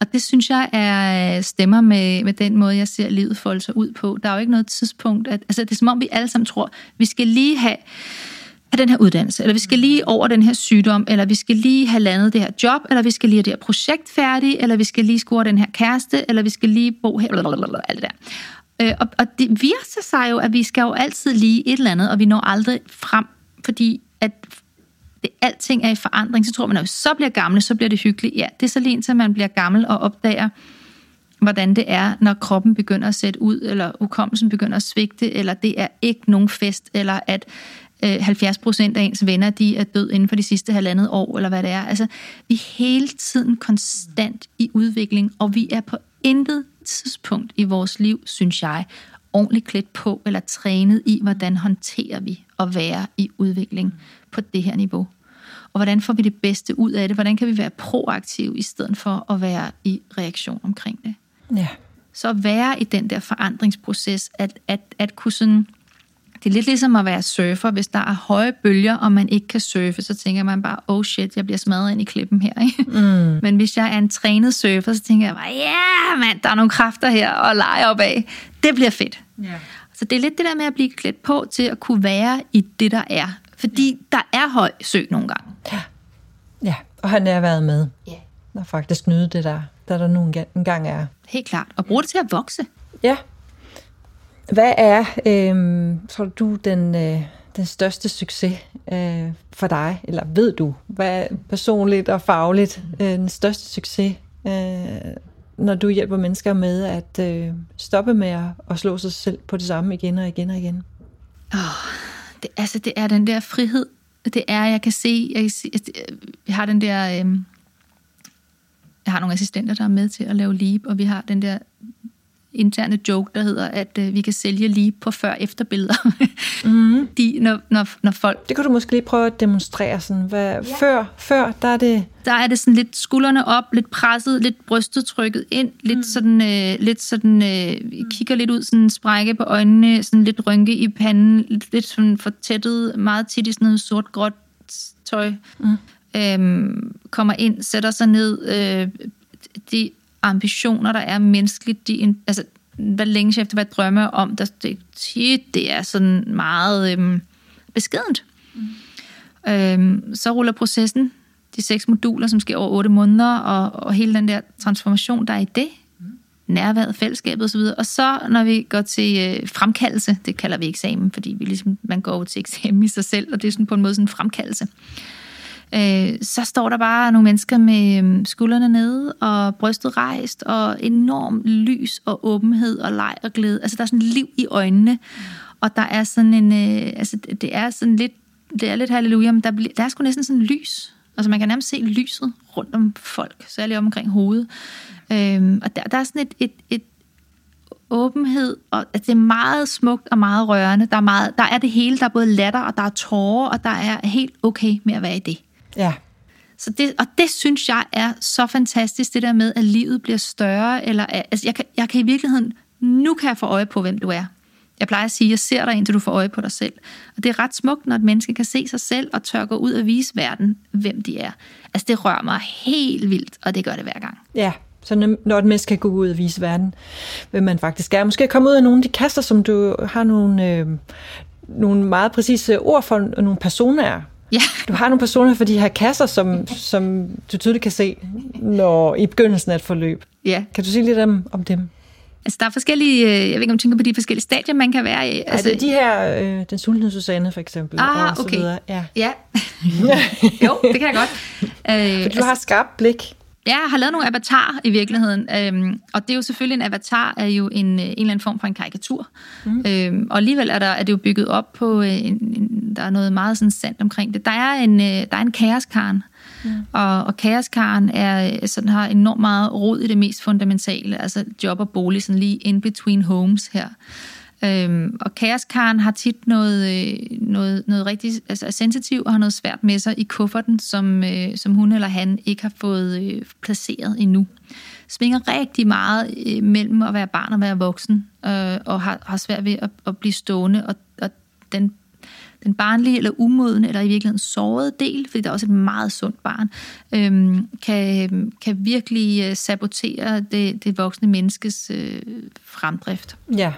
Og det synes jeg er øh, stemmer med, med den måde, jeg ser livet folde sig ud på. Der er jo ikke noget tidspunkt, at, altså det er som om vi alle sammen tror, vi skal lige have have den her uddannelse, eller vi skal lige over den her sygdom, eller vi skal lige have landet det her job, eller vi skal lige have det her projekt færdigt, eller vi skal lige score den her kæreste, eller vi skal lige bo her, blablabla, alt det der. Øh, og, og det viser sig jo, at vi skal jo altid lige et eller andet, og vi når aldrig frem, fordi at det, alting er i forandring, så tror man, at så bliver gammel, så bliver det hyggeligt. Ja, det er så lige indtil man bliver gammel og opdager, hvordan det er, når kroppen begynder at sætte ud, eller hukommelsen begynder at svigte, eller det er ikke nogen fest, eller at øh, 70 procent af ens venner, de er død inden for de sidste halvandet år, eller hvad det er. Altså, vi er hele tiden konstant i udvikling, og vi er på intet tidspunkt i vores liv, synes jeg, ordentligt klædt på eller trænet i, hvordan håndterer vi at være i udvikling på det her niveau. Og hvordan får vi det bedste ud af det? Hvordan kan vi være proaktive i stedet for at være i reaktion omkring det? Ja. Så at være i den der forandringsproces, at, at, at kunne sådan det er lidt ligesom at være surfer. Hvis der er høje bølger, og man ikke kan surfe, så tænker man bare, oh shit, jeg bliver smadret ind i klippen her. Ikke? Mm. Men hvis jeg er en trænet surfer, så tænker jeg bare, ja yeah, mand, der er nogle kræfter her, og lege op af. Det bliver fedt. Yeah. Så det er lidt det der med at blive klædt på til at kunne være i det, der er. Fordi yeah. der er høj sø nogle gange. Ja, ja. og han er været med. Ja. Yeah. Og faktisk nyde det der, der der nu engang er. Helt klart. Og bruge det til at vokse. Ja, hvad er, øh, tror du, den, øh, den største succes øh, for dig? Eller ved du, hvad er personligt og fagligt øh, den største succes, øh, når du hjælper mennesker med at øh, stoppe med at, at slå sig selv på det samme igen og igen og igen? Oh, det, altså, det er den der frihed. Det er, jeg kan se, jeg, kan se, altså, jeg har den der... Øh, jeg har nogle assistenter, der er med til at lave leap, og vi har den der interne joke, der hedder, at øh, vi kan sælge lige på før-efter-billeder. mm. De, når, når, når folk... Det kan du måske lige prøve at demonstrere. Sådan. Hvad, ja. før, før, der er det... Der er det sådan lidt skuldrene op, lidt presset, lidt brystet trykket ind, lidt mm. sådan, øh, lidt sådan øh, kigger lidt ud, sådan sprække på øjnene, sådan lidt rynke i panden, lidt, lidt sådan fortættet, meget tit i sådan noget sort-gråt tøj. Mm. Øhm, kommer ind, sætter sig ned, øh, de ambitioner, der er menneskeligt, de, altså, hvad længe efter, hvad drømme om, der, det, det er sådan meget øhm, beskedent. Mm. Øhm, så ruller processen, de seks moduler, som sker over otte måneder, og, og hele den der transformation, der er i det, mm. nærværet, fællesskabet osv. Og så, når vi går til øh, fremkaldelse, det kalder vi eksamen, fordi vi ligesom, man går over til eksamen i sig selv, og det er sådan på en måde sådan en fremkaldelse øh, øh, så står der bare nogle mennesker med øhm, skuldrene nede og brystet rejst og enorm lys og åbenhed og leg og glæde. Altså der er sådan liv i øjnene, og der er sådan en, øh, altså det er sådan lidt, det er lidt halleluja, men der, der er sgu næsten sådan lys. Altså man kan nærmest se lyset rundt om folk, særligt omkring hovedet. Øhm, og der, der er sådan et, et, et åbenhed, og at det er meget smukt og meget rørende. Der er, meget, der er det hele, der er både latter, og der er tårer, og der er helt okay med at være i det. Ja. Så det, og det synes jeg er så fantastisk, det der med, at livet bliver større. Eller, altså jeg, kan, jeg kan i virkeligheden, nu kan jeg få øje på, hvem du er. Jeg plejer at sige, jeg ser dig, indtil du får øje på dig selv. Og det er ret smukt, når et menneske kan se sig selv og tør gå ud og vise verden, hvem de er. Altså det rører mig helt vildt, og det gør det hver gang. Ja, så når et menneske kan gå ud og vise verden, hvem man faktisk er. Måske komme ud af nogle af de kaster, som du har nogle, øh, nogle meget præcise ord for, nogle personer Ja. Du har nogle personer for de her kasser, som, som du tydeligt kan se når, i begyndelsen af et forløb. Ja. Kan du sige lidt om, om dem? Altså, der er forskellige, øh, jeg ved ikke, om du tænker på de forskellige stadier, man kan være i. Altså, er det de her, øh, den sultne Susanne for eksempel? Ah, og så okay. Videre. Ja. ja. jo, det kan jeg godt. Øh, for du altså, har skarpt blik. Ja, jeg har lavet nogle avatarer i virkeligheden, øhm, og det er jo selvfølgelig en avatar er jo en, øh, en eller anden form for en karikatur. Mm. Øhm, og alligevel er, der, er det jo bygget op på, øh, en, en, der er noget meget sådan sandt omkring det. Der er en, øh, der er en kaoskarn, mm. og, og kaoskarn er, sådan, har enormt meget rod i det mest fundamentale, altså job og bolig, sådan lige in between homes her. Øhm, og kaoskaren har tit noget, øh, noget, noget rigtig altså sensitiv og har noget svært med sig i kufferten, som, øh, som hun eller han ikke har fået øh, placeret endnu. Svinger rigtig meget øh, mellem at være barn og være voksen, øh, og har, har svært ved at, at blive stående. Og, og den, den barnlige eller umodne, eller i virkeligheden sårede del, fordi der er også et meget sundt barn, øh, kan, kan virkelig øh, sabotere det, det voksne menneskes øh, fremdrift. Ja.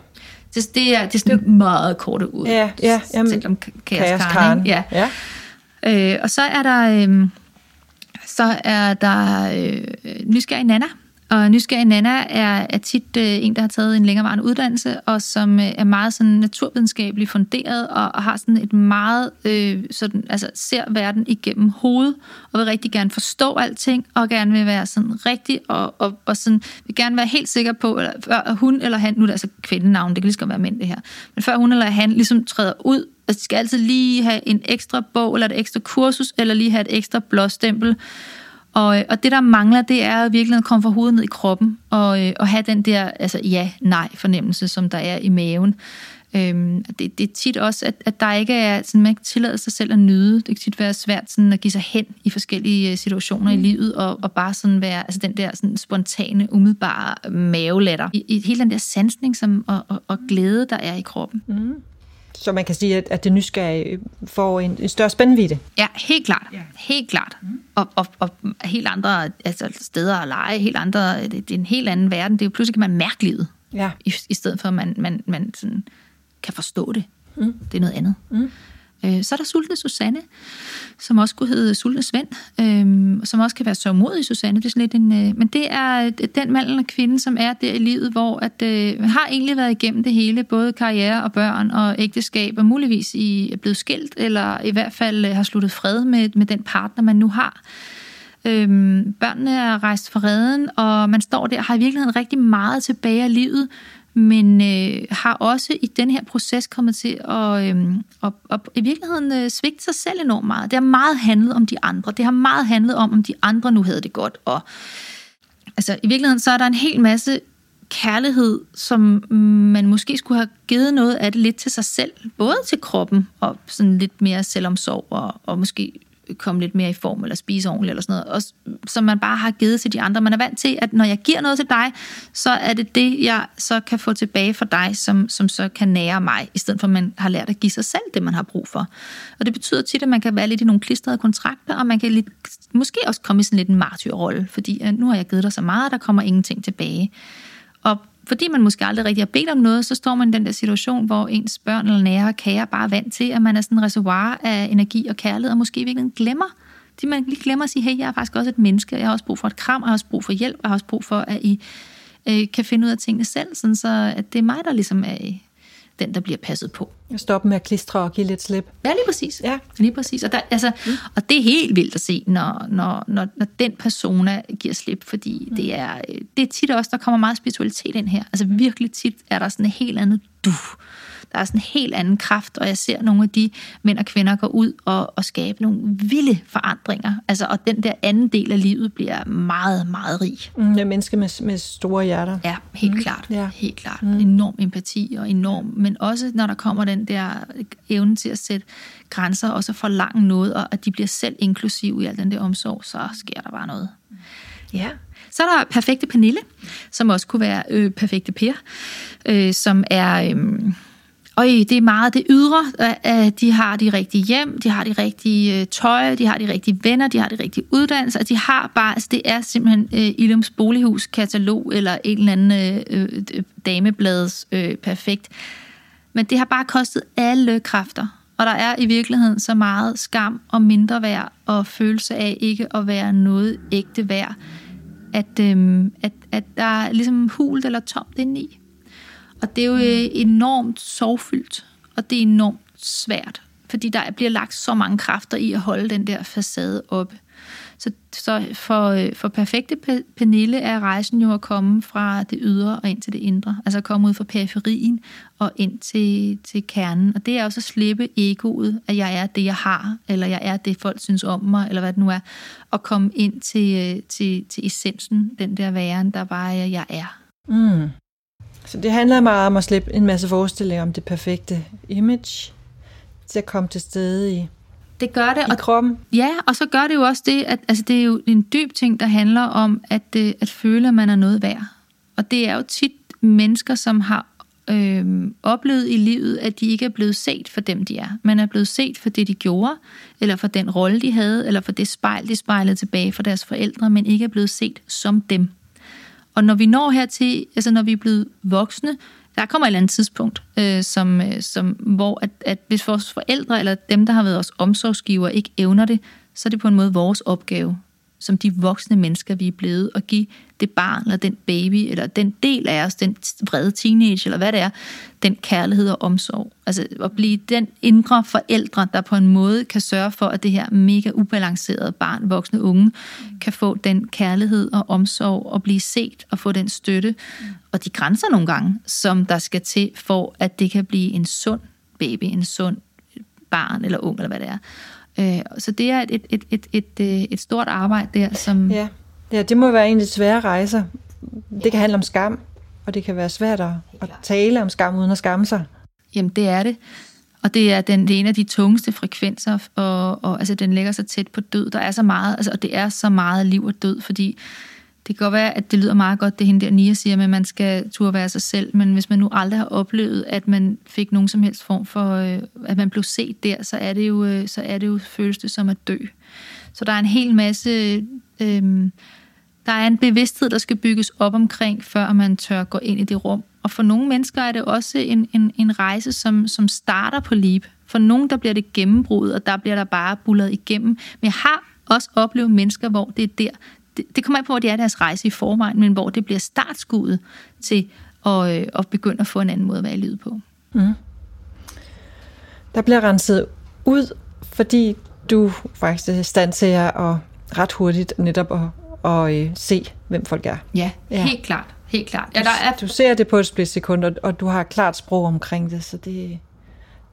Det, det, er, det er sådan meget korte ud. Ja, ja. Jamen, selvom kaoskaren. Ja. ja. Øh, og så er der, øh, så er der øh, nysgerrig Nana, og nysgerrig Nana er, er tit øh, en, der har taget en længerevarende uddannelse, og som øh, er meget sådan naturvidenskabeligt funderet, og, og har sådan et meget, øh, sådan, altså ser verden igennem hovedet, og vil rigtig gerne forstå alting, og gerne vil være sådan rigtig, og, og, og sådan, vil gerne være helt sikker på, eller, før hun eller han, nu er det altså kvindenavn, det kan lige så være mænd det her, men før hun eller han ligesom træder ud, altså de skal altid lige have en ekstra bog, eller et ekstra kursus, eller lige have et ekstra blåstempel, og, og det, der mangler, det er virkelig at komme fra hovedet ned i kroppen, og, øh, og have den der altså, ja-nej-fornemmelse, som der er i maven. Øhm, det, det er tit også, at, at der ikke er, sådan, man ikke tillader sig selv at nyde. Det kan tit være svært sådan, at give sig hen i forskellige øh, situationer mm. i livet, og, og bare sådan være altså den der sådan, spontane, umiddelbare mavelatter. I, i hele den der sansning som, og, og, og glæde, der er i kroppen. Mm. Så man kan sige, at, at det nysgerrige får en, en større spændvidde? Ja, helt klart. Ja. Helt klart. Mm. Og, og, og helt andre altså, steder at lege, helt andre, det, det er en helt anden verden. Det er jo pludselig, kan man mærke livet. Ja. I, I stedet for, at man, man, man sådan kan forstå det. Mm. Det er noget andet. Mm. Øh, så er der Sultne Susanne, som også kunne hedde Sultne Svend, øh, som også kan være så modig Susanne. Det er sådan lidt en, øh, men det er øh, den mand eller kvinde, som er der i livet, hvor at, øh, har egentlig været igennem det hele, både karriere og børn og ægteskab, og muligvis i, er blevet skilt, eller i hvert fald øh, har sluttet fred med, med den partner, man nu har. Øhm, børnene er rejst fra redden, og man står der og har i virkeligheden rigtig meget tilbage af livet, men øh, har også i den her proces kommet til at, øh, at, at i virkeligheden øh, svigte sig selv enormt meget. Det har meget handlet om de andre. Det har meget handlet om, om de andre nu havde det godt. Og, altså, I virkeligheden så er der en hel masse kærlighed, som man måske skulle have givet noget af det lidt til sig selv, både til kroppen og sådan lidt mere selvomsorg og, og måske komme lidt mere i form, eller spise ordentligt, eller sådan noget, og, som man bare har givet til de andre. Man er vant til, at når jeg giver noget til dig, så er det det, jeg så kan få tilbage for dig, som, som så kan nære mig, i stedet for at man har lært at give sig selv det, man har brug for. Og det betyder tit, at man kan være lidt i nogle klistrede kontrakter, og man kan lidt, måske også komme i sådan lidt en martyrrolle, fordi at nu har jeg givet dig så meget, der kommer ingenting tilbage. Fordi man måske aldrig rigtig har bedt om noget, så står man i den der situation, hvor ens børn eller nære og kære bare er vant til, at man er sådan en reservoir af energi og kærlighed, og måske virkelig glemmer, de man lige glemmer at sige, hey, jeg er faktisk også et menneske, jeg har også brug for et kram, jeg har også brug for hjælp, jeg har også brug for, at I øh, kan finde ud af tingene selv, sådan så at det er mig, der ligesom er den, der bliver passet på. Stoppe med at klistre og give lidt slip. Ja, lige præcis. Ja. Lige præcis. Og, der, altså, mm. og det er helt vildt at se, når, når, når, når den persona giver slip, fordi mm. det, er, det er tit også, der kommer meget spiritualitet ind her. Altså virkelig tit er der sådan et helt andet du der er sådan en helt anden kraft, og jeg ser nogle af de mænd og kvinder gå ud og, og skabe nogle vilde forandringer. Altså, og den der anden del af livet bliver meget, meget rig. Mm, ja, mennesker med, med store hjerter. Ja, helt mm. klart. Ja. Helt klart. Mm. Enorm empati og enorm, men også når der kommer den der evne til at sætte grænser, og så forlange noget, og at de bliver selv inklusive i al den der omsorg, så sker der bare noget. Ja. Så er der perfekte Pernille, som også kunne være øh, perfekte Per, øh, som er... Øh, og det er meget det ydre, at de har de rigtige hjem, de har de rigtige øh, tøj, de har de rigtige venner, de har de rigtige uddannelser, de har bare, altså det er simpelthen øh, Ilums bolighus katalog eller en eller anden øh, øh damebladets øh, perfekt. Men det har bare kostet alle kræfter, og der er i virkeligheden så meget skam og mindre værd og følelse af ikke at være noget ægte værd, at, øh, at, at der er ligesom hult eller tomt indeni. Og det er jo øh, enormt sorgfyldt, og det er enormt svært, fordi der bliver lagt så mange kræfter i at holde den der facade oppe. Så, så for, øh, for perfekte Pernille er rejsen jo at komme fra det ydre og ind til det indre. Altså at komme ud fra periferien og ind til, til kernen. Og det er også at slippe egoet, at jeg er det, jeg har, eller jeg er det, folk synes om mig, eller hvad det nu er. Og komme ind til, øh, til, til essensen, den der væren, der bare er, jeg er. Mm. Så det handler meget om at slippe en masse forestillinger om det perfekte image, til at komme til stede i, det gør det. I og, kroppen. Ja, og så gør det jo også det, at altså, det er jo en dyb ting, der handler om at, øh, at føle, at man er noget værd. Og det er jo tit mennesker, som har øh, oplevet i livet, at de ikke er blevet set for dem, de er. Man er blevet set for det, de gjorde, eller for den rolle, de havde, eller for det spejl, de spejlede tilbage for deres forældre, men ikke er blevet set som dem. Og når vi når hertil, altså når vi er blevet voksne, der kommer et eller andet tidspunkt, øh, som, øh, som, hvor at, at hvis vores forældre eller dem, der har været vores omsorgsgiver, ikke evner det, så er det på en måde vores opgave som de voksne mennesker, vi er blevet, at give det barn, eller den baby, eller den del af os, den vrede teenage, eller hvad det er, den kærlighed og omsorg. Altså at blive den indre forældre, der på en måde kan sørge for, at det her mega ubalancerede barn, voksne unge, kan få den kærlighed og omsorg, og blive set og få den støtte, og de grænser nogle gange, som der skal til, for at det kan blive en sund baby, en sund barn eller ung, eller hvad det er. Øh, så det er et, et, et, et, et, øh, et stort arbejde der, som... Ja. Ja, det må være en lidt svære rejser. Det kan handle om skam, og det kan være svært at, at tale om skam uden at skamme sig. Jamen, det er det. Og det er, den, det er en af de tungeste frekvenser, og, og altså, den ligger så tæt på død. Der er så meget, altså, og det er så meget liv og død, fordi det kan godt være, at det lyder meget godt, det hende der Nia siger, at man skal turde være sig selv, men hvis man nu aldrig har oplevet, at man fik nogen som helst form for, øh, at man blev set der, så er det jo, øh, så er det jo føles det som at dø. Så der er en hel masse, Øhm, der er en bevidsthed, der skal bygges op omkring, før man tør gå ind i det rum. Og for nogle mennesker er det også en, en, en rejse, som, som starter på LEAP. For nogle, der bliver det gennembrud, og der bliver der bare bullet igennem. Men jeg har også oplevet mennesker, hvor det er der, det, det kommer ikke på, hvor det er deres rejse i forvejen, men hvor det bliver startskuddet til at, øh, at begynde at få en anden måde at være i livet på. Mm. Der bliver renset ud, fordi du faktisk er i stand til at ret hurtigt netop at, at, øh, se, hvem folk er. Ja, ja. helt klart. Helt klart. Ja, der er... Du ser det på et splitsekund, og, og du har klart sprog omkring det, så det,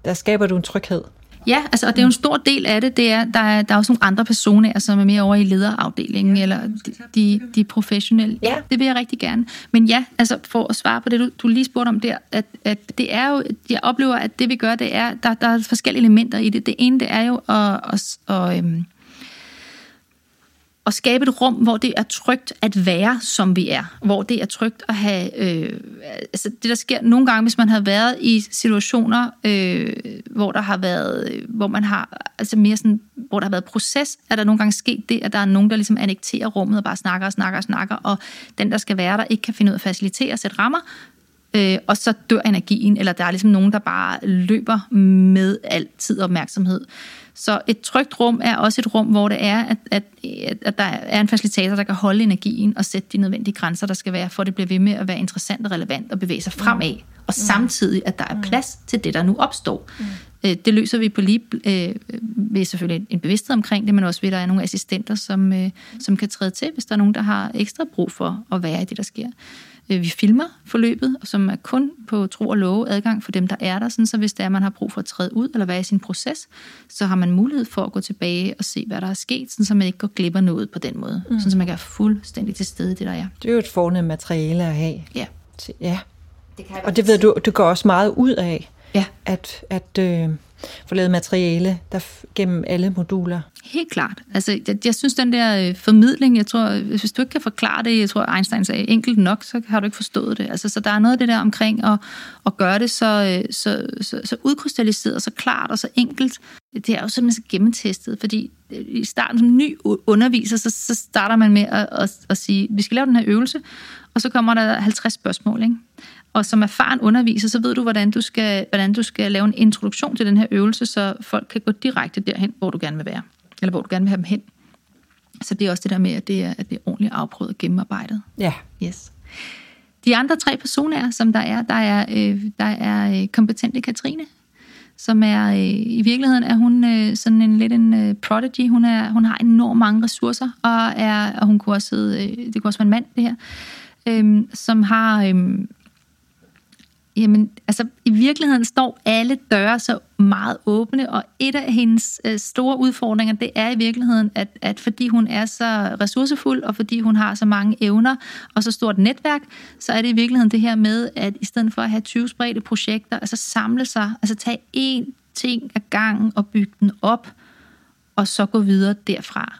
der skaber du en tryghed. Ja, altså, og det er jo en stor del af det, det er, der er, der er også nogle andre personer, som er mere over i lederafdelingen, ja, eller de, de, de professionelle. Ja. Det vil jeg rigtig gerne. Men ja, altså for at svare på det, du, du lige spurgte om der, at, at det er jo, jeg oplever, at det vi gør, det er, der, der er forskellige elementer i det. Det ene, det er jo at, at, at, at at skabe et rum, hvor det er trygt at være, som vi er. Hvor det er trygt at have... Øh, altså det, der sker nogle gange, hvis man har været i situationer, øh, hvor der har været... Øh, hvor man har... Altså mere sådan... Hvor der har været proces, er der nogle gange sket det, at der er nogen, der ligesom annekterer rummet og bare snakker og snakker og snakker, og den, der skal være der, ikke kan finde ud af at facilitere og sætte rammer, øh, og så dør energien, eller der er ligesom nogen, der bare løber med altid opmærksomhed. Så et trygt rum er også et rum, hvor det er, at, at, at der er en facilitator, der kan holde energien og sætte de nødvendige grænser, der skal være, for at det bliver ved med at være interessant og relevant og bevæge sig fremad. Og mm. samtidig, at der er plads til det, der nu opstår. Mm. Øh, det løser vi på lige øh, ved selvfølgelig en bevidsthed omkring det, men også ved, at der er nogle assistenter, som, øh, som kan træde til, hvis der er nogen, der har ekstra brug for at være i det, der sker. Øh, vi filmer forløbet, som er kun på tro og love adgang for dem, der er der, sådan, så hvis der man har brug for at træde ud eller være i sin proces, så har man mulighed for at gå tilbage og se, hvad der er sket, sådan, så man ikke går glip af noget på den måde. Mm. Sådan, så man kan være fuldstændig til stede i det, der er. Det er jo et fornemt materiale at have. Ja. ja. Det kan og det ved du, du går også meget ud af, ja. at, at øh, få lavet materiale der gennem alle moduler. Helt klart. Altså, jeg, jeg synes, den der øh, formidling, jeg tror, øh, hvis du ikke kan forklare det, jeg tror, Einstein sagde, enkelt nok, så har du ikke forstået det. Altså, så der er noget af det der omkring at, at gøre det så, øh, så, så, så udkrystalliseret, så klart og så enkelt. Det er jo simpelthen så gennemtestet, fordi øh, i starten som ny underviser, så, så starter man med at, at, at sige, vi skal lave den her øvelse, og så kommer der 50 spørgsmål, ikke? Og som erfaren underviser, så ved du, hvordan du, skal, hvordan du skal lave en introduktion til den her øvelse, så folk kan gå direkte derhen, hvor du gerne vil være. Eller hvor du gerne vil have dem hen. Så det er også det der med, at det er, at det er ordentligt afprøvet og gennemarbejdet. Ja. Yes. De andre tre personer, som der er, der er, øh, der er øh, kompetente Katrine, som er, øh, i virkeligheden er hun øh, sådan en lidt en øh, prodigy. Hun, er, hun har enormt mange ressourcer, og, er, og hun kunne også, øh, det kunne også være en mand, det her, øh, som har... Øh, Jamen, altså i virkeligheden står alle døre så meget åbne, og et af hendes øh, store udfordringer, det er i virkeligheden, at, at fordi hun er så ressourcefuld, og fordi hun har så mange evner, og så stort netværk, så er det i virkeligheden det her med, at i stedet for at have 20 spredte projekter, altså samle sig, altså tage én ting ad gangen og bygge den op, og så gå videre derfra.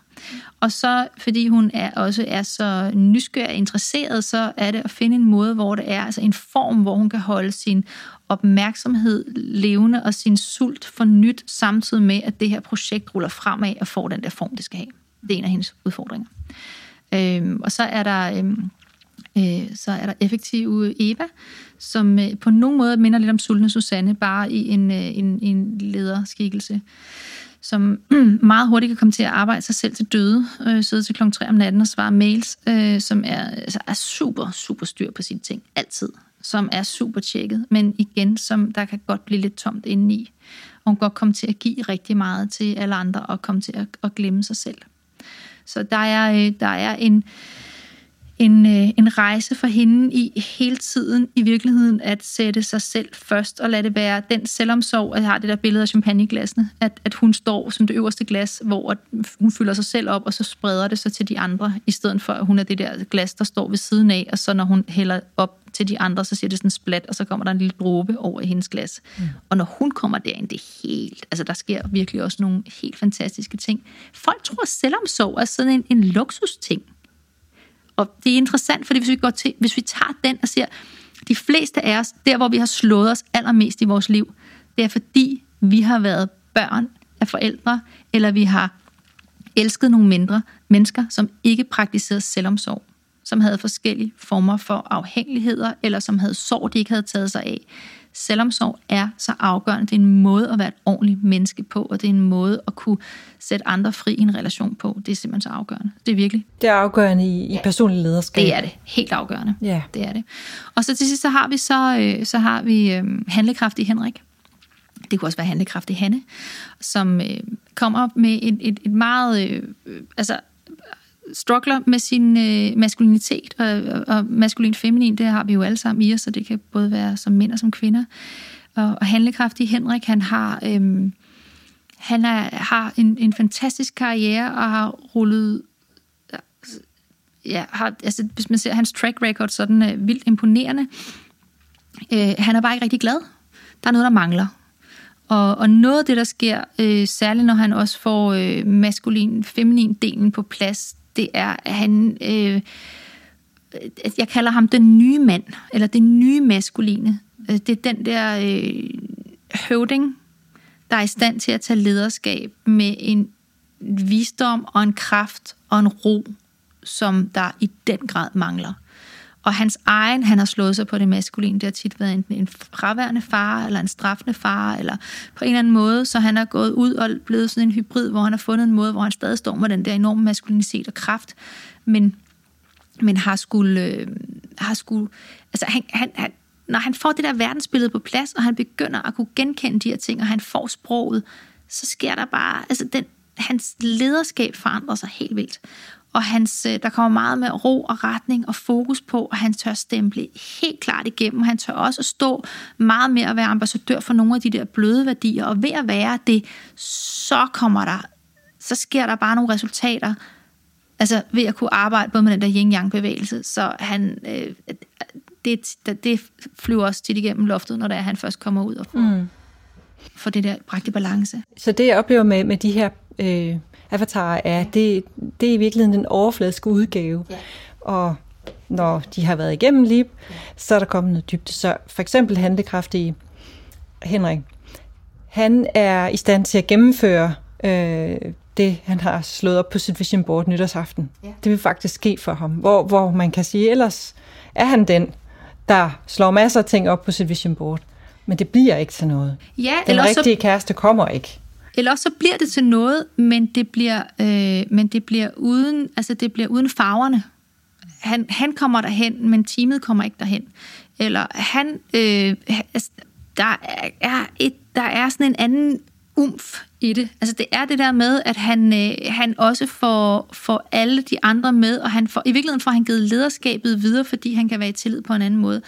Og så, fordi hun er, også er så nysgerrig og interesseret, så er det at finde en måde, hvor det er, altså en form, hvor hun kan holde sin opmærksomhed levende og sin sult for nyt, samtidig med, at det her projekt ruller fremad og får den der form, det skal have. Det er en af hendes udfordringer. Øhm, og så er der... Øhm, øh, så er der effektive Eva, som øh, på nogen måde minder lidt om sultne Susanne, bare i en, øh, en, en lederskikkelse som meget hurtigt kan komme til at arbejde sig selv til døde, øh, sidde til klokken 3 om natten og svare mails, øh, som er, altså, er super, super styr på sine ting, altid, som er super tjekket, men igen, som der kan godt blive lidt tomt indeni, og hun kan godt komme til at give rigtig meget til alle andre, og komme til at, at glemme sig selv. Så der er, øh, der er en, en, øh, en rejse for hende i hele tiden i virkeligheden at sætte sig selv først og lade det være den selvomsorg, at jeg har det der billede af champagneglassene, at, at hun står som det øverste glas, hvor hun fylder sig selv op, og så spreder det sig til de andre, i stedet for at hun er det der glas, der står ved siden af, og så når hun hælder op til de andre, så siger det sådan splat, og så kommer der en lille dråbe over i hendes glas. Mm. Og når hun kommer derind, det er helt, altså der sker virkelig også nogle helt fantastiske ting. Folk tror, at selvomsorg er sådan en, en luksusting. Og det er interessant, fordi hvis vi, går til, hvis vi tager den og ser, de fleste af os, der hvor vi har slået os allermest i vores liv, det er fordi, vi har været børn af forældre, eller vi har elsket nogle mindre mennesker, som ikke praktiserede selvomsorg, som havde forskellige former for afhængigheder, eller som havde sorg, de ikke havde taget sig af selvomsorg er så afgørende. Det er en måde at være et ordentligt menneske på, og det er en måde at kunne sætte andre fri i en relation på. Det er simpelthen så afgørende. Det er virkelig. Det er afgørende i, i personlig lederskab. Det er det. Helt afgørende. Ja. Det er det. Og så til sidst, så har vi så, øh, så har vi øh, handlekraftig Henrik. Det kunne også være handlekraftig Hanne, som øh, kommer med et, et, et meget... Øh, altså, struggler med sin øh, maskulinitet, og, og maskulin feminin, det har vi jo alle sammen i os, så det kan både være som mænd og som kvinder. Og, og handlekraftig Henrik, han har, øh, han er, har en, en fantastisk karriere og har rullet ja, har, altså, hvis man ser hans track record, så er den øh, vildt imponerende. Øh, han er bare ikke rigtig glad. Der er noget, der mangler. Og, og noget af det, der sker, øh, særligt når han også får øh, maskulin-feminin delen på plads, det er, at han... Øh, jeg kalder ham den nye mand, eller det nye maskuline. Øh, det er den der øh, høvding, der er i stand til at tage lederskab med en visdom og en kraft og en ro, som der i den grad mangler. Og hans egen, han har slået sig på det maskuline, det har tit været enten en fraværende far, eller en straffende far, eller på en eller anden måde, så han er gået ud og blevet sådan en hybrid, hvor han har fundet en måde, hvor han stadig står med den der enorme maskulinitet og kraft, men, men har skulle, øh, har skulle altså han, han, han, når han får det der verdensbillede på plads, og han begynder at kunne genkende de her ting, og han får sproget, så sker der bare, altså den, hans lederskab forandrer sig helt vildt og hans, øh, der kommer meget med ro og retning og fokus på, og han tør stemple helt klart igennem. Han tør også at stå meget mere at være ambassadør for nogle af de der bløde værdier, og ved at være det, så kommer der, så sker der bare nogle resultater, altså ved at kunne arbejde både med den der yin-yang-bevægelse, så han, øh, det, det flyver også tit igennem loftet, når det er, han først kommer ud og får, mm. får det der bragt i balance. Så det jeg oplever med, med de her øh, Avatar er, det, det er i virkeligheden den overfladiske udgave. Ja. Og når de har været igennem lige, så er der kommet noget dybde. Så for eksempel handlekraftige Henrik, han er i stand til at gennemføre øh, det, han har slået op på sit vision board nytårsaften. Ja. Det vil faktisk ske for ham. Hvor, hvor man kan sige, ellers er han den, der slår masser af ting op på sit vision board. Men det bliver ikke til noget. Ja, den rigtige så... kæreste kommer ikke. Eller også så bliver det til noget, men det bliver, øh, men det bliver uden, altså det bliver uden farverne. Han, han kommer derhen, men teamet kommer ikke derhen. Eller han, øh, altså, der er et, der er sådan en anden umf i det. Altså det er det der med, at han, øh, han også får, får alle de andre med, og han får, i virkeligheden får han givet lederskabet videre, fordi han kan være i tillid på en anden måde.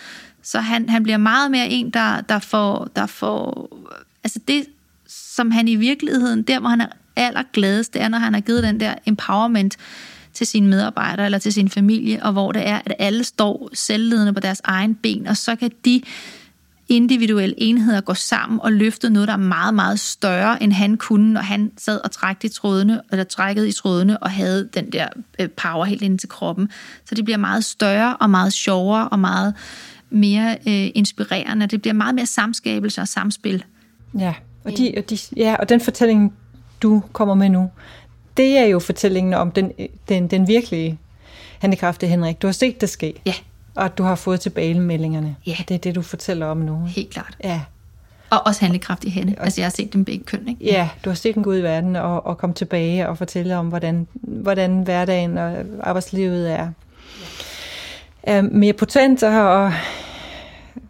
Så han, han bliver meget mere en, der, der får, der får altså det, som han i virkeligheden, der hvor han er allergladest, det er, når han har givet den der empowerment til sine medarbejdere eller til sin familie, og hvor det er, at alle står selvledende på deres egen ben, og så kan de individuelle enheder gå sammen og løfte noget, der er meget, meget større, end han kunne, når han sad og trækkede i trådene, eller trækkede i trådene, og havde den der øh, power helt ind til kroppen. Så det bliver meget større, og meget sjovere, og meget mere øh, inspirerende. Det bliver meget mere samskabelse og samspil. Ja, og, de, og, de, ja, og den fortælling, du kommer med nu, det er jo fortællingen om den, den, den virkelige handicrafte Henrik. Du har set det ske. Ja. Og du har fået tilbagemeldingerne. Ja. Det er det, du fortæller om nu. Helt klart. Ja. Og også handlekraftig hende. Altså, jeg har set dem begge køn, ikke? Ja, du har set den gå ud i verden og, og komme tilbage og fortælle om, hvordan, hvordan hverdagen og arbejdslivet er, er mere potent, og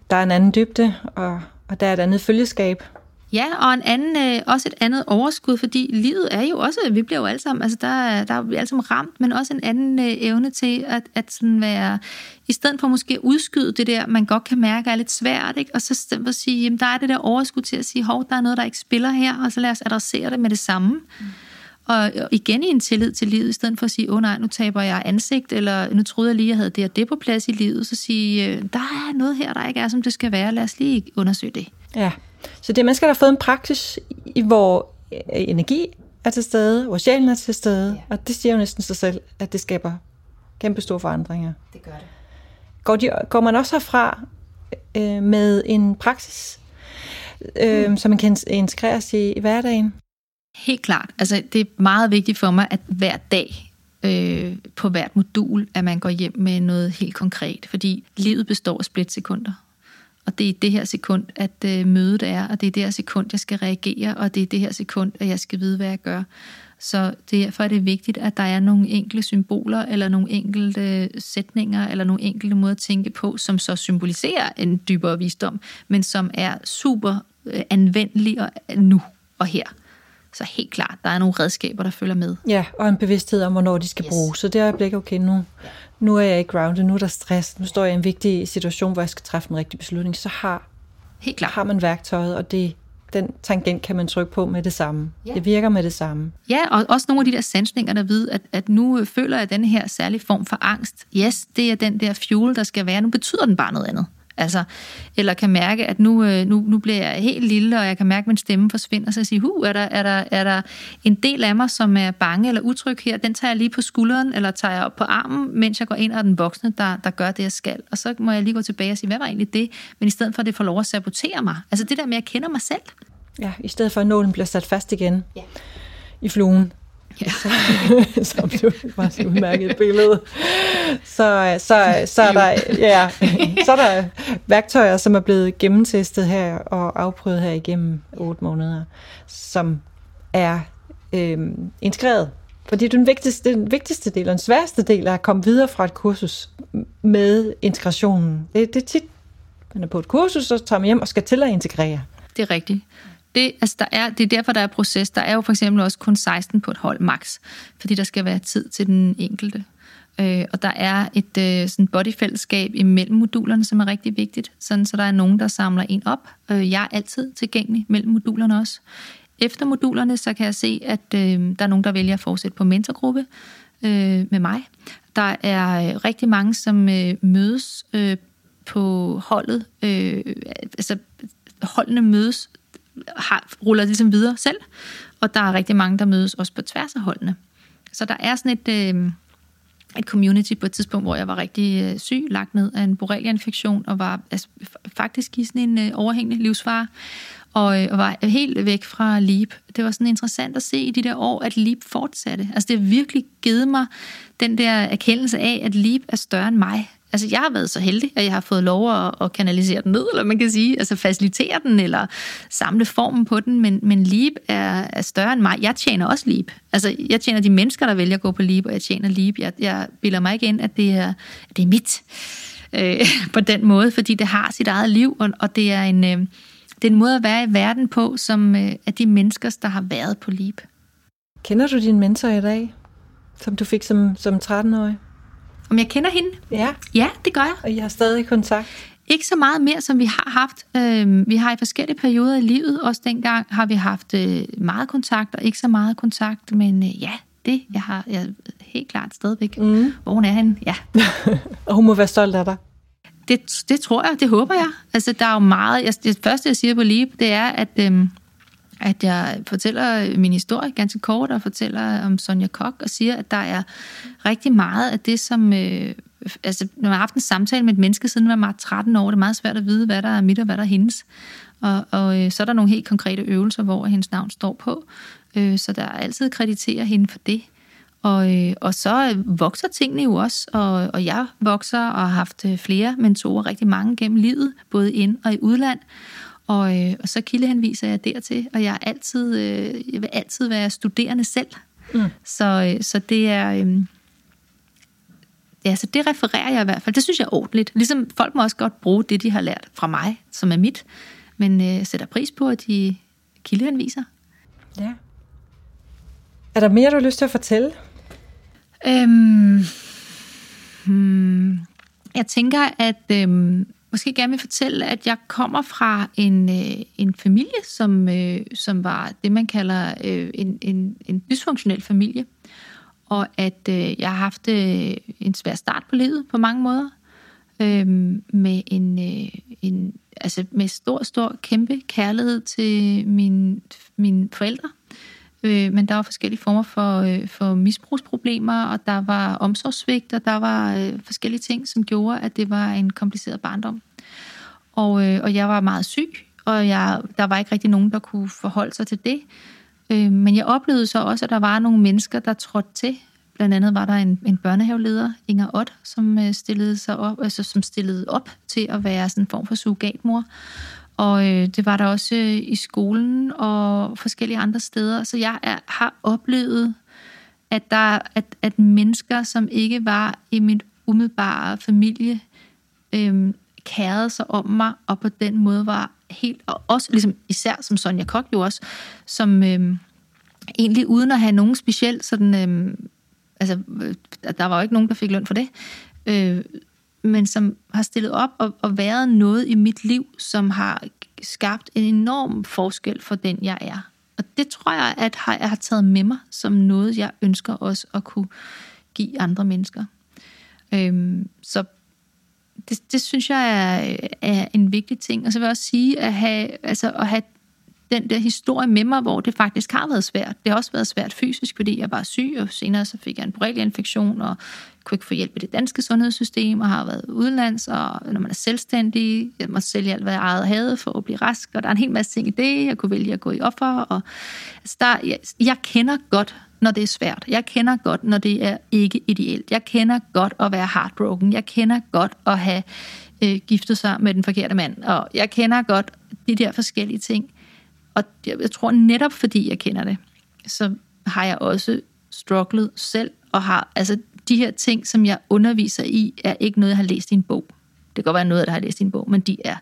der er en anden dybde, og, og der er et andet følgeskab Ja, og en anden, øh, også et andet overskud, fordi livet er jo også, vi bliver jo alle sammen, altså der, er- der er vi alle sammen ramt, men også en anden øh, evne til at, at sådan være, i stedet for måske at udskyde det der, man godt kan mærke er lidt svært, ikke? og så for at sige, jamen der er det der overskud til at sige, hov, der er noget, der ikke spiller her, og så lad os adressere det med det samme. Mm. Og og igen i en tillid til livet, i stedet for at sige, åh oh, nej, nu taber jeg ansigt, eller nu troede jeg lige, jeg havde det og det på plads i livet, så sige, øh, der er noget her, der ikke er, som det skal være, lad os lige undersøge det. Ja, så det er mennesker, der har fået en praksis, i hvor øh, energi er til stede, hvor sjælen er til stede, ja. og det siger jo næsten sig selv, at det skaber kæmpe store forandringer. Det gør det. Går, de, går man også herfra øh, med en praksis, øh, mm. som man kan integreres i, i hverdagen? Helt klart. Altså, det er meget vigtigt for mig, at hver dag øh, på hvert modul, at man går hjem med noget helt konkret. Fordi livet består af splitsekunder. Og det er i det her sekund, at øh, mødet er, og det er det her sekund, jeg skal reagere, og det er det her sekund, at jeg skal vide, hvad jeg gør. Så derfor er det vigtigt, at der er nogle enkelte symboler, eller nogle enkelte sætninger, eller nogle enkelte måder at tænke på, som så symboliserer en dybere visdom, men som er super øh, anvendelig og nu og her. Så helt klart, der er nogle redskaber, der følger med. Ja, og en bevidsthed om, hvornår de skal yes. bruges. Så det øjeblik, okay, nu, nu er jeg ikke grounded, nu er der stress, nu står jeg i en vigtig situation, hvor jeg skal træffe en rigtig beslutning, så har, Helt klart. har man værktøjet, og det, den tangent kan man trykke på med det samme. Ja. Det virker med det samme. Ja, og også nogle af de der sansninger, der ved, at, at nu øh, føler jeg den her særlige form for angst. Yes, det er den der fuel, der skal være. Nu betyder den bare noget andet. Altså, eller kan mærke, at nu, øh, nu, nu bliver jeg helt lille, og jeg kan mærke, at min stemme forsvinder, så jeg siger, hu, er der, er, der, er der en del af mig, som er bange eller utryg her, den tager jeg lige på skulderen, eller tager jeg op på armen, mens jeg går ind og den voksne, der, der gør det, jeg skal. Og så må jeg lige gå tilbage og sige, hvad var egentlig det? Men i stedet for, at det får lov at sabotere mig. Altså det der med, at jeg kender mig selv. Ja, i stedet for at nålen bliver sat fast igen Ja. i fluen. Ja. som du var så udmærket billede. Så, så, så, er der, ja, så er der værktøjer, som er blevet gennemtestet her og afprøvet her igennem otte måneder, som er øhm, integreret. Fordi den vigtigste, den vigtigste del og den sværeste del er at komme videre fra et kursus med integrationen. Det, det er tit, man er på et kursus, så tager man hjem og skal til at integrere. Det er rigtigt. Det, altså der er, det er derfor, der er proces. Der er jo for eksempel også kun 16 på et hold max, fordi der skal være tid til den enkelte. Øh, og der er et øh, sådan bodyfællesskab imellem modulerne, som er rigtig vigtigt, sådan, så der er nogen, der samler en op. Øh, jeg er altid tilgængelig mellem modulerne også. Efter modulerne, så kan jeg se, at øh, der er nogen, der vælger at fortsætte på mentorgruppe øh, med mig. Der er øh, rigtig mange, som øh, mødes øh, på holdet. Øh, altså, holdene mødes har, ruller ligesom videre selv, og der er rigtig mange, der mødes også på tværs af holdene. Så der er sådan et, øh, et community på et tidspunkt, hvor jeg var rigtig øh, syg, lagt ned af en borrelia-infektion, og var altså, faktisk i sådan en øh, overhængende livsfare, og, øh, og var helt væk fra LEAP. Det var sådan interessant at se i de der år, at LEAP fortsatte. Altså det har virkelig givet mig den der erkendelse af, at LEAP er større end mig. Altså, jeg har været så heldig, at jeg har fået lov at, at kanalisere den ned, eller man kan sige, altså facilitere den, eller samle formen på den, men, men Leap er, er større end mig. Jeg tjener også Leap. Altså, jeg tjener de mennesker, der vælger at gå på Leap, og jeg tjener Leap. Jeg, jeg bilder mig ikke ind, at det er, at det er mit øh, på den måde, fordi det har sit eget liv, og, og det er en... Øh, det er en måde at være i verden på, som øh, er de mennesker, der har været på Leap. Kender du din mentor i dag, som du fik som, som 13-årig? Om jeg kender hende? Ja, Ja, det gør jeg. og I har stadig kontakt? Ikke så meget mere, som vi har haft. Øh, vi har i forskellige perioder i livet, også dengang har vi haft øh, meget kontakt og ikke så meget kontakt, men øh, ja, det jeg har jeg helt klart stadigvæk. Mm. Hvor hun er henne, ja. Og hun må være stolt af dig. Det, det tror jeg, det håber jeg. Altså, der er jo meget... Jeg, det første, jeg siger på Leap, det er, at, øhm, at jeg fortæller min historie ganske kort, og fortæller om Sonja Kok, og siger, at der er rigtig meget af det, som... Øh, altså, når man har haft en samtale med et menneske, siden man var 13 år, det er meget svært at vide, hvad der er mit, og hvad der er hendes. Og, og øh, så er der nogle helt konkrete øvelser, hvor hendes navn står på. Øh, så der er altid krediterer hende for det. Og, øh, og så øh, vokser tingene jo også, og, og jeg vokser og har haft øh, flere mentorer, rigtig mange gennem livet, både ind og i udland. Og, øh, og så kildehenviser jeg dertil, og jeg, er altid, øh, jeg vil altid være studerende selv. Mm. Så, øh, så det er... Øh, ja, så det refererer jeg i hvert fald. Det synes jeg er ordentligt. Ligesom folk må også godt bruge det, de har lært fra mig, som er mit. Men øh, sætter pris på, at de kildeanviser. Ja. Er der mere, du har lyst til at fortælle? Øhm, hmm, jeg tænker, at øhm, måske gerne vil fortælle, at jeg kommer fra en, øh, en familie, som, øh, som var det, man kalder øh, en, en, en dysfunktionel familie. Og at øh, jeg har haft øh, en svær start på livet på mange måder. Øh, med en, øh, en altså med stor, stor, kæmpe kærlighed til min, mine forældre. Øh, men der var forskellige former for, øh, for misbrugsproblemer, og der var omsorgssvigt, og der var øh, forskellige ting, som gjorde, at det var en kompliceret barndom. Og, øh, og jeg var meget syg, og jeg, der var ikke rigtig nogen, der kunne forholde sig til det. Øh, men jeg oplevede så også, at der var nogle mennesker, der trådte til. Blandt andet var der en, en børnehaveleder, Inger Ott, som øh, stillede sig op, altså, som stillede op til at være sådan en form for surrogatmor. Og øh, det var der også øh, i skolen og forskellige andre steder. Så jeg er, har oplevet, at, der, at, at mennesker, som ikke var i mit umiddelbare familie, øh, kærede sig om mig, og på den måde var helt, og også ligesom især som Sonja Kok jo også, som øh, egentlig uden at have nogen speciel sådan, øhm, altså, øh, altså der var jo ikke nogen, der fik løn for det, øh, men som har stillet op og, og været noget i mit liv, som har skabt en enorm forskel for den, jeg er. Og det tror jeg, at har, jeg har taget med mig som noget, jeg ønsker også at kunne give andre mennesker. Øhm, så det, det synes jeg er, er en vigtig ting. Og så vil jeg også sige, at have, altså at have den der historie med mig, hvor det faktisk har været svært. Det har også været svært fysisk, fordi jeg var syg, og senere så fik jeg en borrelia-infektion, og kunne ikke få hjælp i det danske sundhedssystem, og har været udenlands, og når man er selvstændig, jeg må sælge alt, hvad jeg ejede havde for at blive rask, og der er en hel masse ting i det, jeg kunne vælge at gå i offer, og altså der, jeg, jeg kender godt når det er svært. Jeg kender godt, når det er ikke ideelt. Jeg kender godt at være heartbroken. Jeg kender godt at have øh, giftet sig med den forkerte mand. Og jeg kender godt de der forskellige ting. Og jeg, jeg tror netop fordi jeg kender det, så har jeg også strugglet selv og har, altså de her ting, som jeg underviser i, er ikke noget, jeg har læst i en bog. Det kan godt være noget, der har læst i en bog, men de er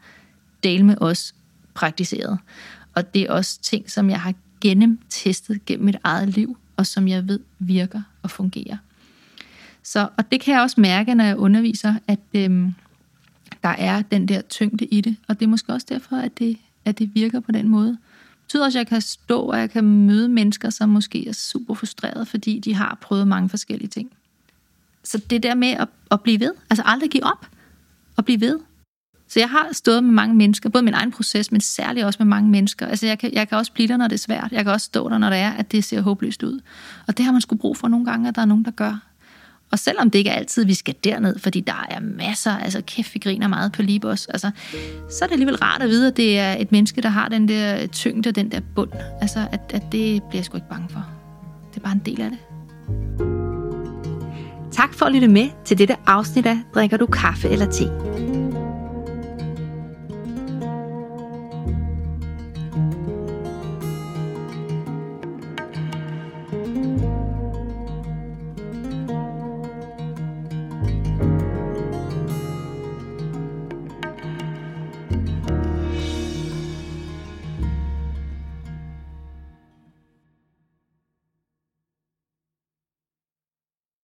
del med os praktiseret. Og det er også ting, som jeg har gennemtestet gennem mit eget liv, og som jeg ved virker og fungerer. Så, og det kan jeg også mærke, når jeg underviser, at øhm, der er den der tyngde i det, og det er måske også derfor, at det, at det virker på den måde. Betyder også, at jeg kan stå, og jeg kan møde mennesker, som måske er super frustrerede, fordi de har prøvet mange forskellige ting. Så det der med at, at blive ved, altså aldrig give op, og blive ved, så jeg har stået med mange mennesker, både min egen proces, men særligt også med mange mennesker. Altså jeg kan, jeg kan også blive der, når det er svært. Jeg kan også stå der, når det er, at det ser håbløst ud. Og det har man sgu brug for nogle gange, at der er nogen, der gør. Og selvom det ikke er altid, vi skal derned, fordi der er masser, altså kæft, vi griner meget på Libos, altså, så er det alligevel rart at vide, at det er et menneske, der har den der tyngde, den der bund. Altså, at, at det bliver jeg sgu ikke bange for. Det er bare en del af det. Tak for at lytte med til dette afsnit af Drikker du kaffe eller te?